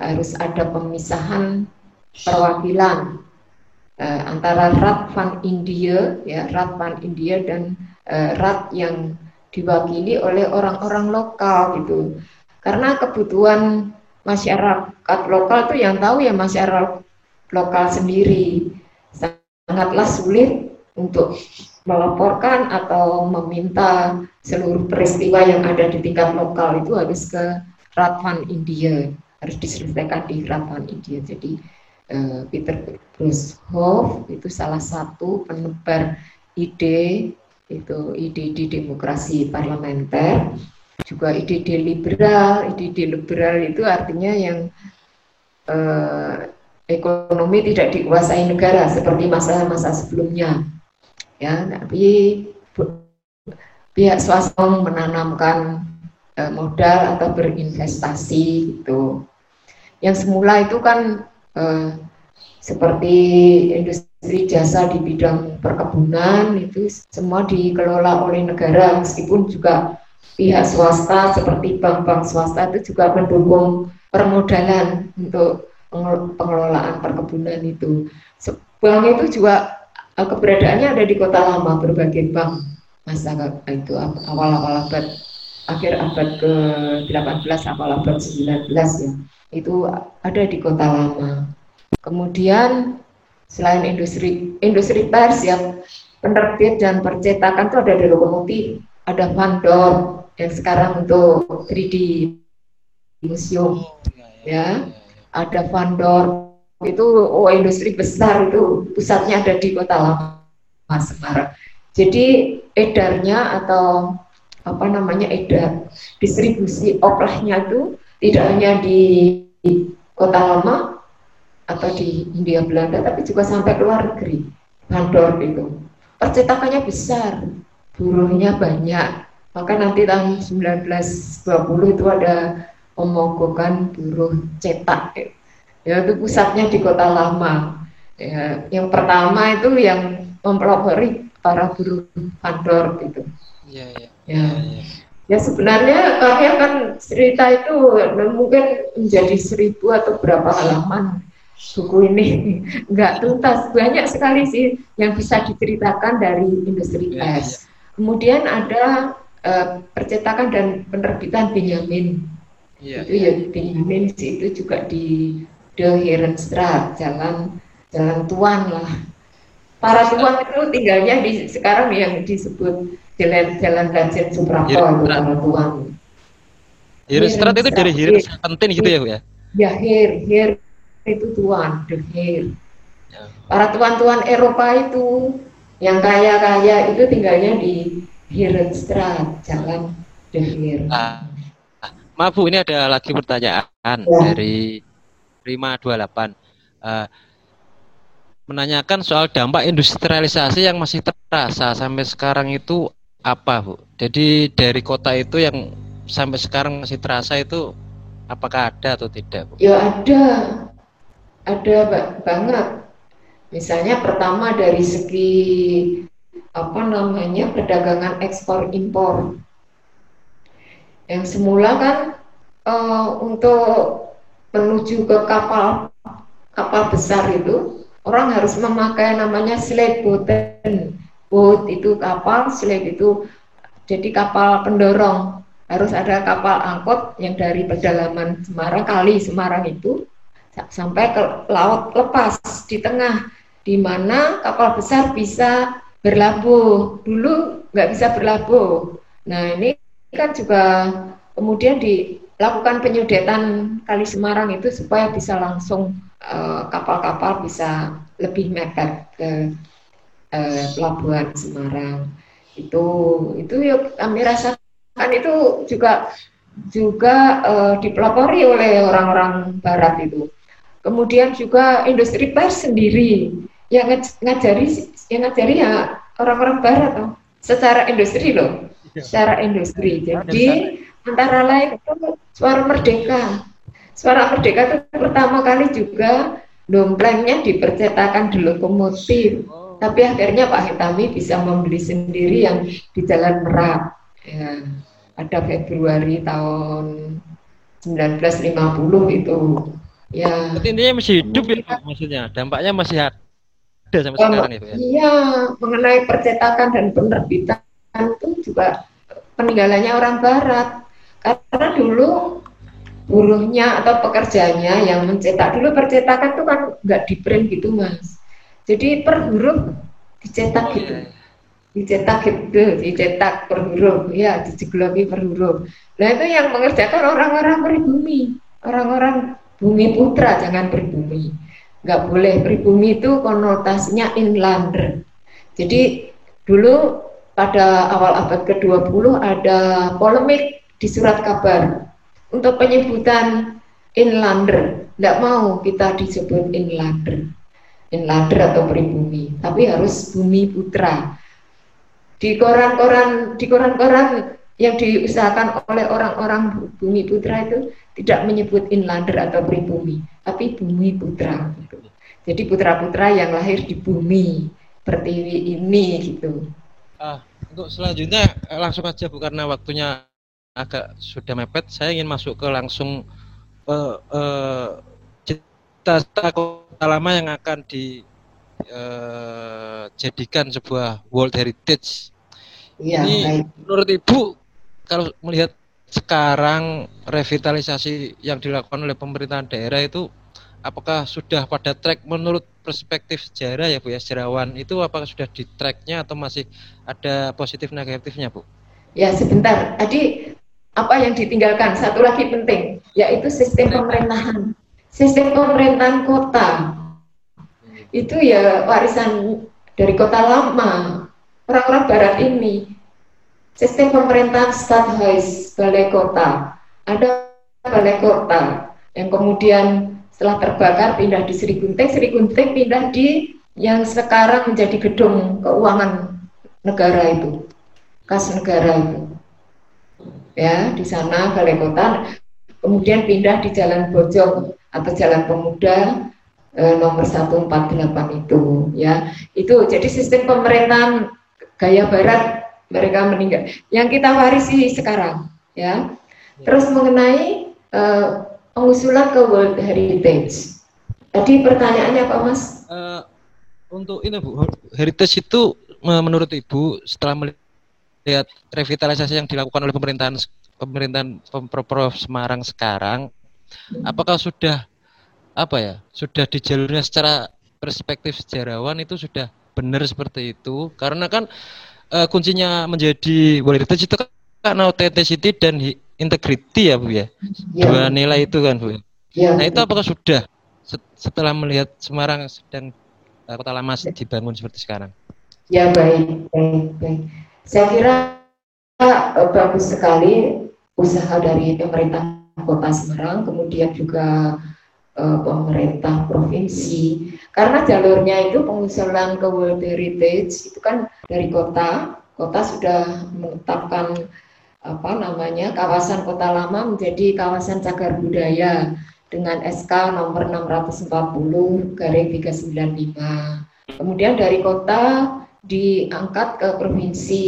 Speaker 2: harus ada pemisahan perwakilan uh, antara rat van India ya rat van India dan uh, rat yang diwakili oleh orang-orang lokal gitu. Karena kebutuhan masyarakat lokal tuh yang tahu ya masyarakat lokal sendiri. Sangatlah sulit untuk melaporkan atau meminta seluruh peristiwa yang ada di tingkat lokal itu harus ke Ratvan India. Harus diselesaikan di Ratvan India. Jadi uh, Peter Brushoff itu salah satu penebar ide itu ide-ide demokrasi parlementer. Juga ide-ide liberal ide-ide liberal itu artinya yang uh, ekonomi tidak dikuasai negara seperti masa-masa sebelumnya ya tapi pihak swasta menanamkan Eh, modal atau berinvestasi gitu. Yang semula itu kan eh, seperti industri jasa di bidang perkebunan itu semua dikelola oleh negara meskipun juga pihak swasta seperti bank-bank swasta itu juga mendukung permodalan untuk pengelolaan perkebunan itu. Bank itu juga keberadaannya ada di kota lama berbagai bank. Masa itu awal-awal abad akhir abad ke-18 awal abad 19 ya. Itu ada di kota lama. Kemudian selain industri industri pers yang penerbit dan percetakan itu ada di lokomotif, ada vendor yang sekarang untuk 3D museum oh, iya, iya, ya, iya, ada vendor itu oh industri besar itu pusatnya ada di kota lama Semarang. Jadi edarnya atau apa namanya edar distribusi oplahnya itu tidak hanya di kota lama atau di India Belanda tapi juga sampai ke luar negeri. Bandor itu. Percetakannya besar buruhnya banyak. Maka nanti tahun 1920 itu ada pemogokan buruh cetak ya itu pusatnya di kota lama ya, yang pertama itu yang mempelopori para buruh Bandor itu ya, ya. Ya. Ya sebenarnya karya kan cerita itu mungkin menjadi seribu atau berapa halaman buku ini [laughs] nggak tuntas banyak sekali sih yang bisa diceritakan dari industri ya, es. Ya. Kemudian ada uh, percetakan dan penerbitan Benjamin. Ya, itu ya. ya Benjamin itu juga di The Herenstraat, jalan jalan Tuan lah. Para tuan itu tinggalnya di sekarang yang disebut jalan jalan Ganjen Suprapto itu sama Tuhan.
Speaker 1: Hirenstrat itu dari penting gitu ya Bu ya?
Speaker 2: Ya Hir, Hir itu Tuan, the Hir. Ya. Para tuan-tuan Eropa itu yang kaya-kaya itu tinggalnya di Hirenstrat, jalan the Hir.
Speaker 1: Ah, ah, maaf Bu, ini ada lagi pertanyaan ya. dari Prima 28. Uh, menanyakan soal dampak industrialisasi yang masih terasa sampai sekarang itu apa Bu? Jadi dari kota itu yang sampai sekarang masih terasa itu apakah ada atau tidak Bu?
Speaker 2: Ya ada, ada banget. Misalnya pertama dari segi apa namanya perdagangan ekspor impor. Yang semula kan uh, untuk menuju ke kapal kapal besar itu orang harus memakai namanya slave boat. Itu kapal slave itu jadi kapal pendorong. Harus ada kapal angkut yang dari pedalaman Semarang kali Semarang itu sampai ke laut lepas di tengah di mana kapal besar bisa berlabuh. Dulu nggak bisa berlabuh. Nah ini kan juga kemudian dilakukan penyudetan kali Semarang itu supaya bisa langsung eh, kapal-kapal uh, bisa lebih mepet ke uh, pelabuhan Semarang itu itu yuk kami rasakan kan itu juga juga uh, dipelopori oleh orang-orang Barat itu. Kemudian juga industri pers sendiri yang ngajari yang ngajari ya orang-orang Barat loh, secara industri loh, iya. secara industri. Jadi antara lain itu suara merdeka. Suara merdeka itu pertama kali juga domplengnya dipercetakan di lokomotif. Oh. Tapi akhirnya Pak Hitami bisa membeli sendiri yang di Jalan Merak. Ya pada Februari tahun 1950 itu ya
Speaker 1: Berarti intinya masih hidup ya maksudnya dampaknya masih ada sampai oh, sekarang itu ya
Speaker 2: iya mengenai percetakan dan penerbitan itu juga peninggalannya orang barat karena dulu buruhnya atau pekerjanya yang mencetak dulu percetakan itu kan nggak di print gitu mas. Jadi per huruf dicetak oh, gitu. iya dicetak gitu, dicetak per huruf, ya dijegloki per huruf. Nah itu yang mengerjakan orang-orang pribumi, orang-orang bumi putra, jangan pribumi. Nggak boleh. Pribumi itu konotasinya inlander. Jadi dulu pada awal abad ke-20 ada polemik di surat kabar untuk penyebutan inlander. Nggak mau kita disebut inlander, inlander atau pribumi, tapi harus bumi putra di koran-koran di koran-koran yang diusahakan oleh orang-orang bumi putra itu tidak menyebut inlander atau pribumi, tapi bumi putra. Jadi putra-putra yang lahir di bumi pertiwi ini gitu.
Speaker 1: Ah, untuk selanjutnya eh, langsung aja bu karena waktunya agak sudah mepet, saya ingin masuk ke langsung uh, uh, cita-cita kota lama yang akan di uh, jadikan sebuah World Heritage. Ya, Ini baik. menurut Ibu kalau melihat sekarang revitalisasi yang dilakukan oleh pemerintahan daerah itu apakah sudah pada track menurut perspektif sejarah ya Bu ya sejarawan itu apakah sudah di tracknya atau masih ada positif negatifnya Bu?
Speaker 2: Ya sebentar. Tadi apa yang ditinggalkan? Satu lagi penting yaitu sistem pemerintahan. Sistem pemerintahan kota. Itu ya warisan dari kota lama orang-orang barat ini. Sistem pemerintahan Stadhuis balai kota. Ada balai kota yang kemudian setelah terbakar pindah di Sri Gunting Sri Gunting pindah di yang sekarang menjadi gedung keuangan negara itu kas negara itu. Ya di sana balai kota kemudian pindah di Jalan Bojong atau Jalan Pemuda eh, nomor 148 itu ya. Itu jadi sistem pemerintahan gaya barat mereka meninggal yang kita warisi sekarang ya, terus mengenai uh, pengusulan ke World Heritage. Tadi pertanyaannya Pak Mas? Uh,
Speaker 1: untuk ini Bu heritage itu menurut Ibu setelah melihat revitalisasi yang dilakukan oleh pemerintahan pemerintahan Pemprov Semarang sekarang apakah sudah apa ya sudah di jalurnya secara perspektif sejarawan itu sudah benar seperti itu karena kan uh, kuncinya menjadi Heritage itu kan authenticity dan integrity ya Bu ya. ya. Dua nilai itu kan Bu. Ya. Nah itu apakah sudah setelah melihat Semarang sedang uh, kota lama dibangun seperti sekarang?
Speaker 2: Ya baik, baik, baik. Saya kira uh, bagus sekali usaha dari pemerintah kota Semarang, kemudian juga uh, pemerintah provinsi karena jalurnya itu pengusulan ke World Heritage itu kan dari kota kota sudah menetapkan apa namanya kawasan kota lama menjadi kawasan cagar budaya dengan SK nomor 640 garing 395. Kemudian dari kota diangkat ke provinsi.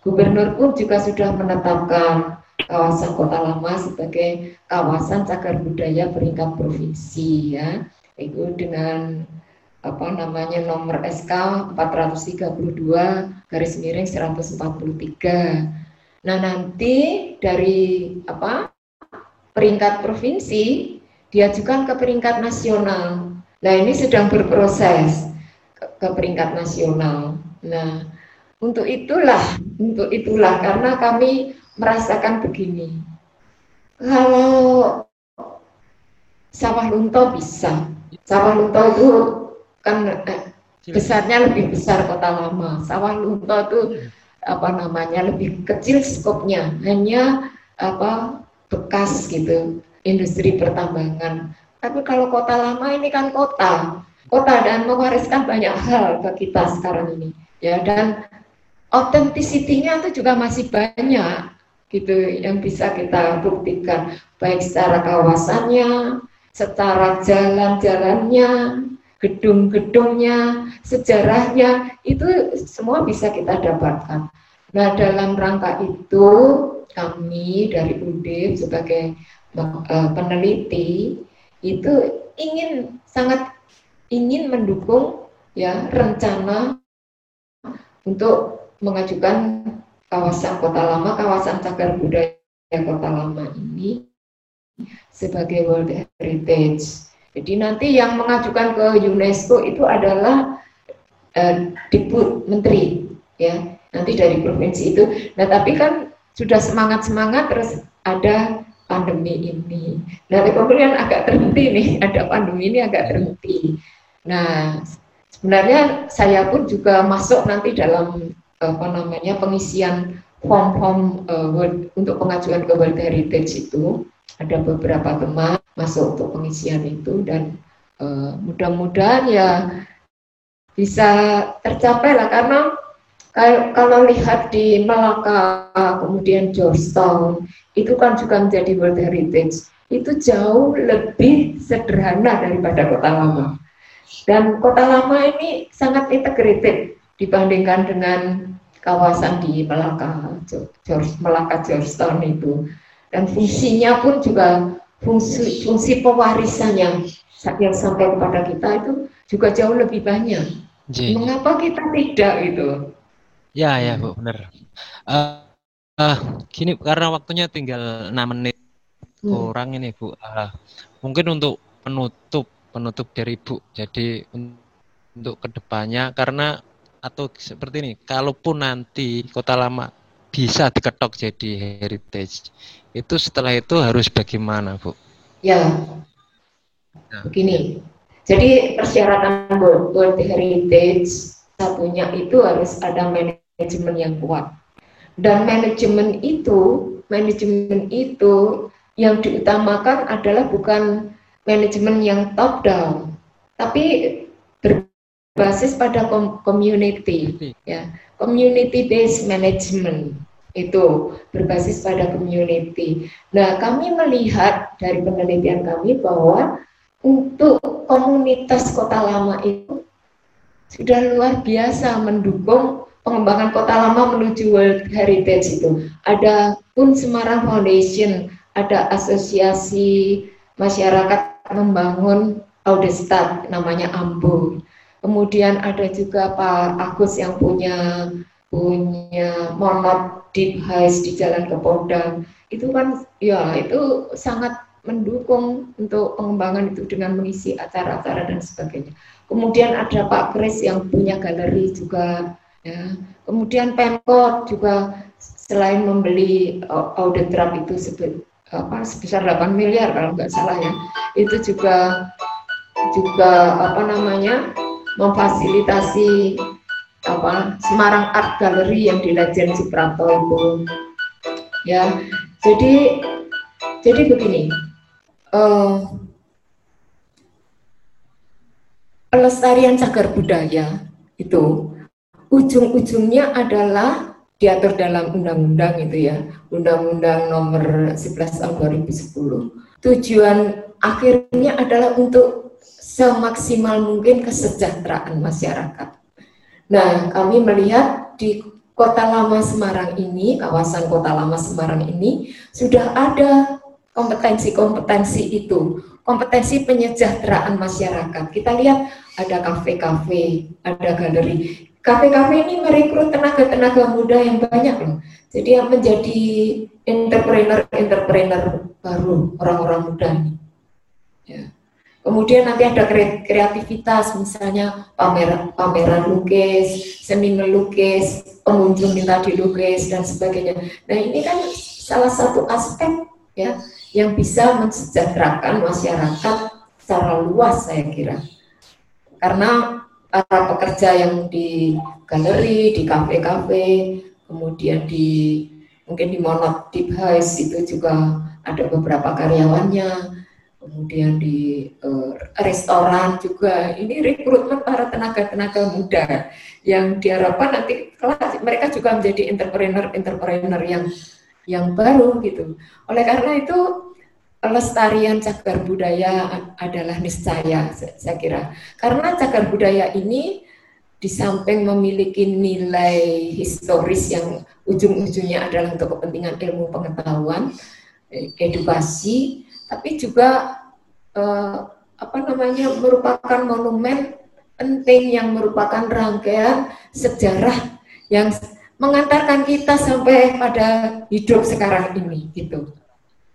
Speaker 2: Gubernur pun juga sudah menetapkan kawasan Kota Lama sebagai kawasan cagar budaya peringkat provinsi ya. Itu dengan apa namanya nomor SK 432 garis miring 143. Nah, nanti dari apa? peringkat provinsi diajukan ke peringkat nasional. Nah, ini sedang berproses ke, peringkat nasional. Nah, untuk itulah, untuk itulah karena kami merasakan begini. Kalau sawah lunto bisa, sawah lunto itu kan eh, besarnya lebih besar kota lama. Sawah lunto itu apa namanya lebih kecil skopnya, hanya apa bekas gitu industri pertambangan. Tapi kalau kota lama ini kan kota, kota dan mewariskan banyak hal ke kita sekarang ini. Ya dan otentisitinya itu juga masih banyak gitu yang bisa kita buktikan baik secara kawasannya, secara jalan-jalannya, gedung-gedungnya, sejarahnya itu semua bisa kita dapatkan. Nah dalam rangka itu kami dari UDIP sebagai uh, peneliti itu ingin sangat ingin mendukung ya rencana untuk mengajukan kawasan kota lama, kawasan cagar budaya kota lama ini sebagai World Heritage. Jadi nanti yang mengajukan ke UNESCO itu adalah uh, Diput Menteri ya nanti dari provinsi itu. Nah tapi kan sudah semangat semangat terus ada pandemi ini. Nah, kemudian agak terhenti nih, [laughs] ada pandemi ini agak terhenti. Nah, sebenarnya saya pun juga masuk nanti dalam apa namanya pengisian form-form uh, untuk pengajuan ke World Heritage itu ada beberapa teman masuk untuk pengisian itu dan uh, mudah-mudahan ya bisa tercapai lah karena kalau lihat di Malaka, kemudian Georgetown, itu kan juga menjadi World Heritage. Itu jauh lebih sederhana daripada kota lama. Dan kota lama ini sangat integrated dibandingkan dengan kawasan di Malaka, George, Malaka Georgetown itu. Dan fungsinya pun juga fungsi, fungsi pewarisannya yang sampai kepada kita itu juga jauh lebih banyak. Jadi. Mengapa kita tidak itu?
Speaker 1: Ya, ya, Bu, benar. Uh, uh, gini, karena waktunya tinggal 6 menit hmm. kurang ini, Bu. Uh, mungkin untuk penutup, penutup dari Bu. Jadi untuk ke depannya, karena atau seperti ini, kalaupun nanti Kota Lama bisa diketok jadi heritage, itu setelah itu harus bagaimana, Bu?
Speaker 2: Ya, nah. begini. Jadi persyaratan World Heritage satunya itu harus ada manajemen yang kuat. Dan manajemen itu, manajemen itu yang diutamakan adalah bukan manajemen yang top down, tapi berbasis pada community, ya, community based management itu berbasis pada community. Nah, kami melihat dari penelitian kami bahwa untuk komunitas kota lama itu sudah luar biasa mendukung pengembangan kota lama menuju World Heritage itu. Ada pun Semarang Foundation, ada asosiasi masyarakat membangun Audestat namanya Ambo. Kemudian ada juga Pak Agus yang punya punya monot deep house di Jalan Kepodang. Itu kan ya itu sangat mendukung untuk pengembangan itu dengan mengisi acara-acara dan sebagainya. Kemudian ada Pak Kris yang punya galeri juga. Ya. Kemudian Pemkot juga selain membeli audit itu sebesar, apa, sebesar 8 miliar kalau nggak salah ya, itu juga juga apa namanya memfasilitasi apa Semarang Art Gallery yang di Legend Suprapto itu. Ya jadi jadi begini uh, pelestarian cagar budaya itu ujung-ujungnya adalah diatur dalam undang-undang itu ya, Undang-Undang Nomor 11 Tahun 2010. Tujuan akhirnya adalah untuk semaksimal mungkin kesejahteraan masyarakat. Nah, kami melihat di Kota Lama Semarang ini, kawasan Kota Lama Semarang ini sudah ada kompetensi-kompetensi itu, kompetensi penyejahteraan masyarakat. Kita lihat ada kafe-kafe, ada galeri. Kafe-kafe ini merekrut tenaga-tenaga muda yang banyak loh. Jadi yang menjadi entrepreneur-entrepreneur baru, orang-orang muda ini. Ya. Kemudian nanti ada kreativitas, misalnya pameran, pameran lukis, seni melukis, pengunjung minta dilukis dan sebagainya. Nah ini kan salah satu aspek ya yang bisa mensejahterakan masyarakat secara luas saya kira. Karena para pekerja yang di galeri, di kafe-kafe, kemudian di mungkin di Monot Deep House itu juga ada beberapa karyawannya, kemudian di uh, restoran juga ini rekrutmen para tenaga-tenaga muda yang diharapkan nanti kelas mereka juga menjadi entrepreneur-entrepreneur yang yang baru gitu. Oleh karena itu pelestarian cagar budaya adalah niscaya saya kira. Karena cagar budaya ini di samping memiliki nilai historis yang ujung-ujungnya adalah untuk kepentingan ilmu pengetahuan, eh, edukasi, tapi juga eh, apa namanya merupakan monumen penting yang merupakan rangkaian sejarah yang mengantarkan kita sampai pada hidup sekarang ini gitu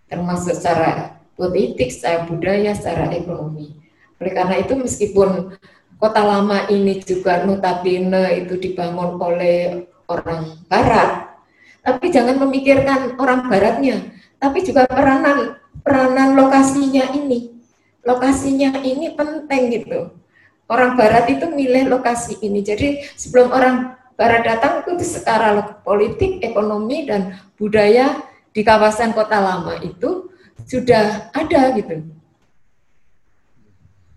Speaker 2: termasuk secara politik, secara budaya, secara ekonomi. Oleh karena itu meskipun kota lama ini juga notabene itu dibangun oleh orang barat, tapi jangan memikirkan orang baratnya, tapi juga peranan peranan lokasinya ini. Lokasinya ini penting gitu. Orang barat itu milih lokasi ini. Jadi sebelum orang barat datang itu secara politik, ekonomi dan budaya di kawasan kota lama itu sudah ada gitu.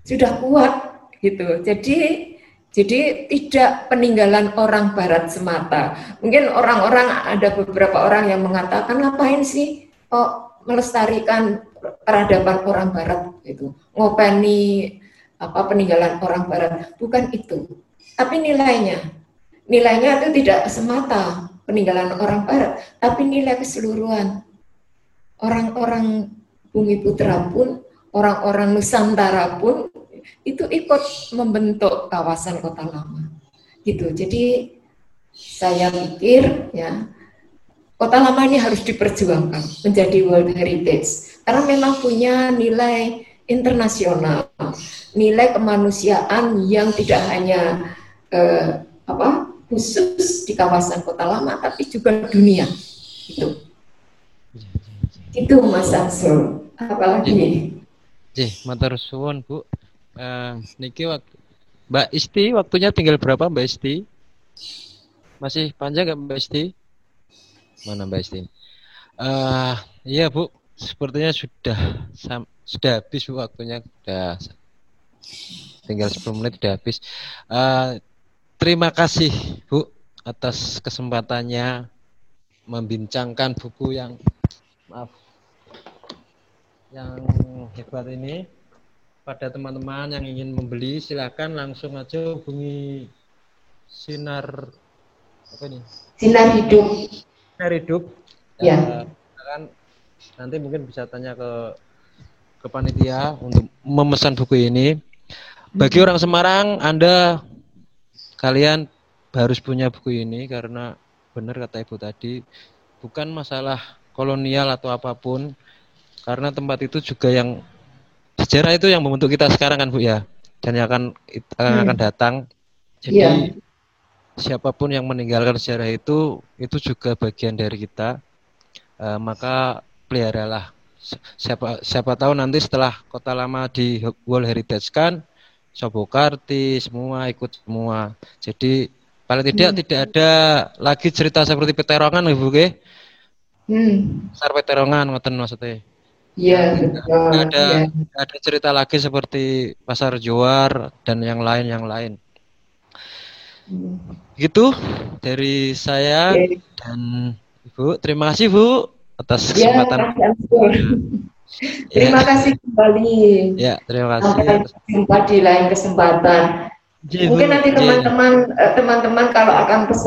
Speaker 2: Sudah kuat gitu. Jadi jadi tidak peninggalan orang barat semata. Mungkin orang-orang ada beberapa orang yang mengatakan ngapain sih oh melestarikan peradaban orang barat itu ngopeni apa peninggalan orang barat bukan itu tapi nilainya nilainya itu tidak semata peninggalan orang barat tapi nilai keseluruhan. Orang-orang bumi putra pun orang-orang nusantara pun itu ikut membentuk kawasan kota lama. Gitu. Jadi saya pikir ya Kota lama ini harus diperjuangkan menjadi World Heritage. Karena memang punya nilai internasional, nilai kemanusiaan yang tidak hanya eh, apa khusus di kawasan kota lama, tapi juga dunia. Itu, itu Mas Ansel. Apalagi?
Speaker 1: Jih, matur suwun Bu. Uh, niki waktu Mbak Isti waktunya tinggal berapa Mbak Isti? Masih panjang nggak Mbak Isti? Mana Mbak Isti? Uh, iya Bu, sepertinya sudah sudah habis Bu waktunya sudah tinggal 10 menit sudah habis. Uh, terima kasih Bu atas kesempatannya membincangkan buku yang maaf yang hebat ini pada teman-teman yang ingin membeli silakan langsung aja hubungi sinar
Speaker 2: apa ini sinar hidup
Speaker 1: hidup ya. kan nanti mungkin bisa tanya ke ke panitia untuk memesan buku ini. Bagi hmm. orang Semarang, Anda kalian harus punya buku ini karena benar kata Ibu tadi, bukan masalah kolonial atau apa pun, karena tempat itu juga yang sejarah itu yang membentuk kita sekarang kan Bu ya, dan yang akan akan hmm. datang. Jadi yeah siapa pun yang meninggalkan sejarah itu itu juga bagian dari kita uh, maka peliharalah siapa siapa tahu nanti setelah kota lama di World Heritage kan Sobokarti semua ikut semua jadi paling tidak hmm. tidak ada lagi cerita seperti peterongan ibu ke hmm. besar peterongan ngoten maksudnya
Speaker 2: Iya,
Speaker 1: ada, ya. ada cerita lagi seperti pasar juar dan yang lain yang lain. Gitu dari saya okay. dan Ibu. Terima kasih Bu atas ya, kesempatan. Ya,
Speaker 2: Terima ya. kasih kembali.
Speaker 1: Ya, terima kasih.
Speaker 2: Sampai jumpa di lain kesempatan. Mungkin nanti teman-teman eh, teman-teman kalau akan pesan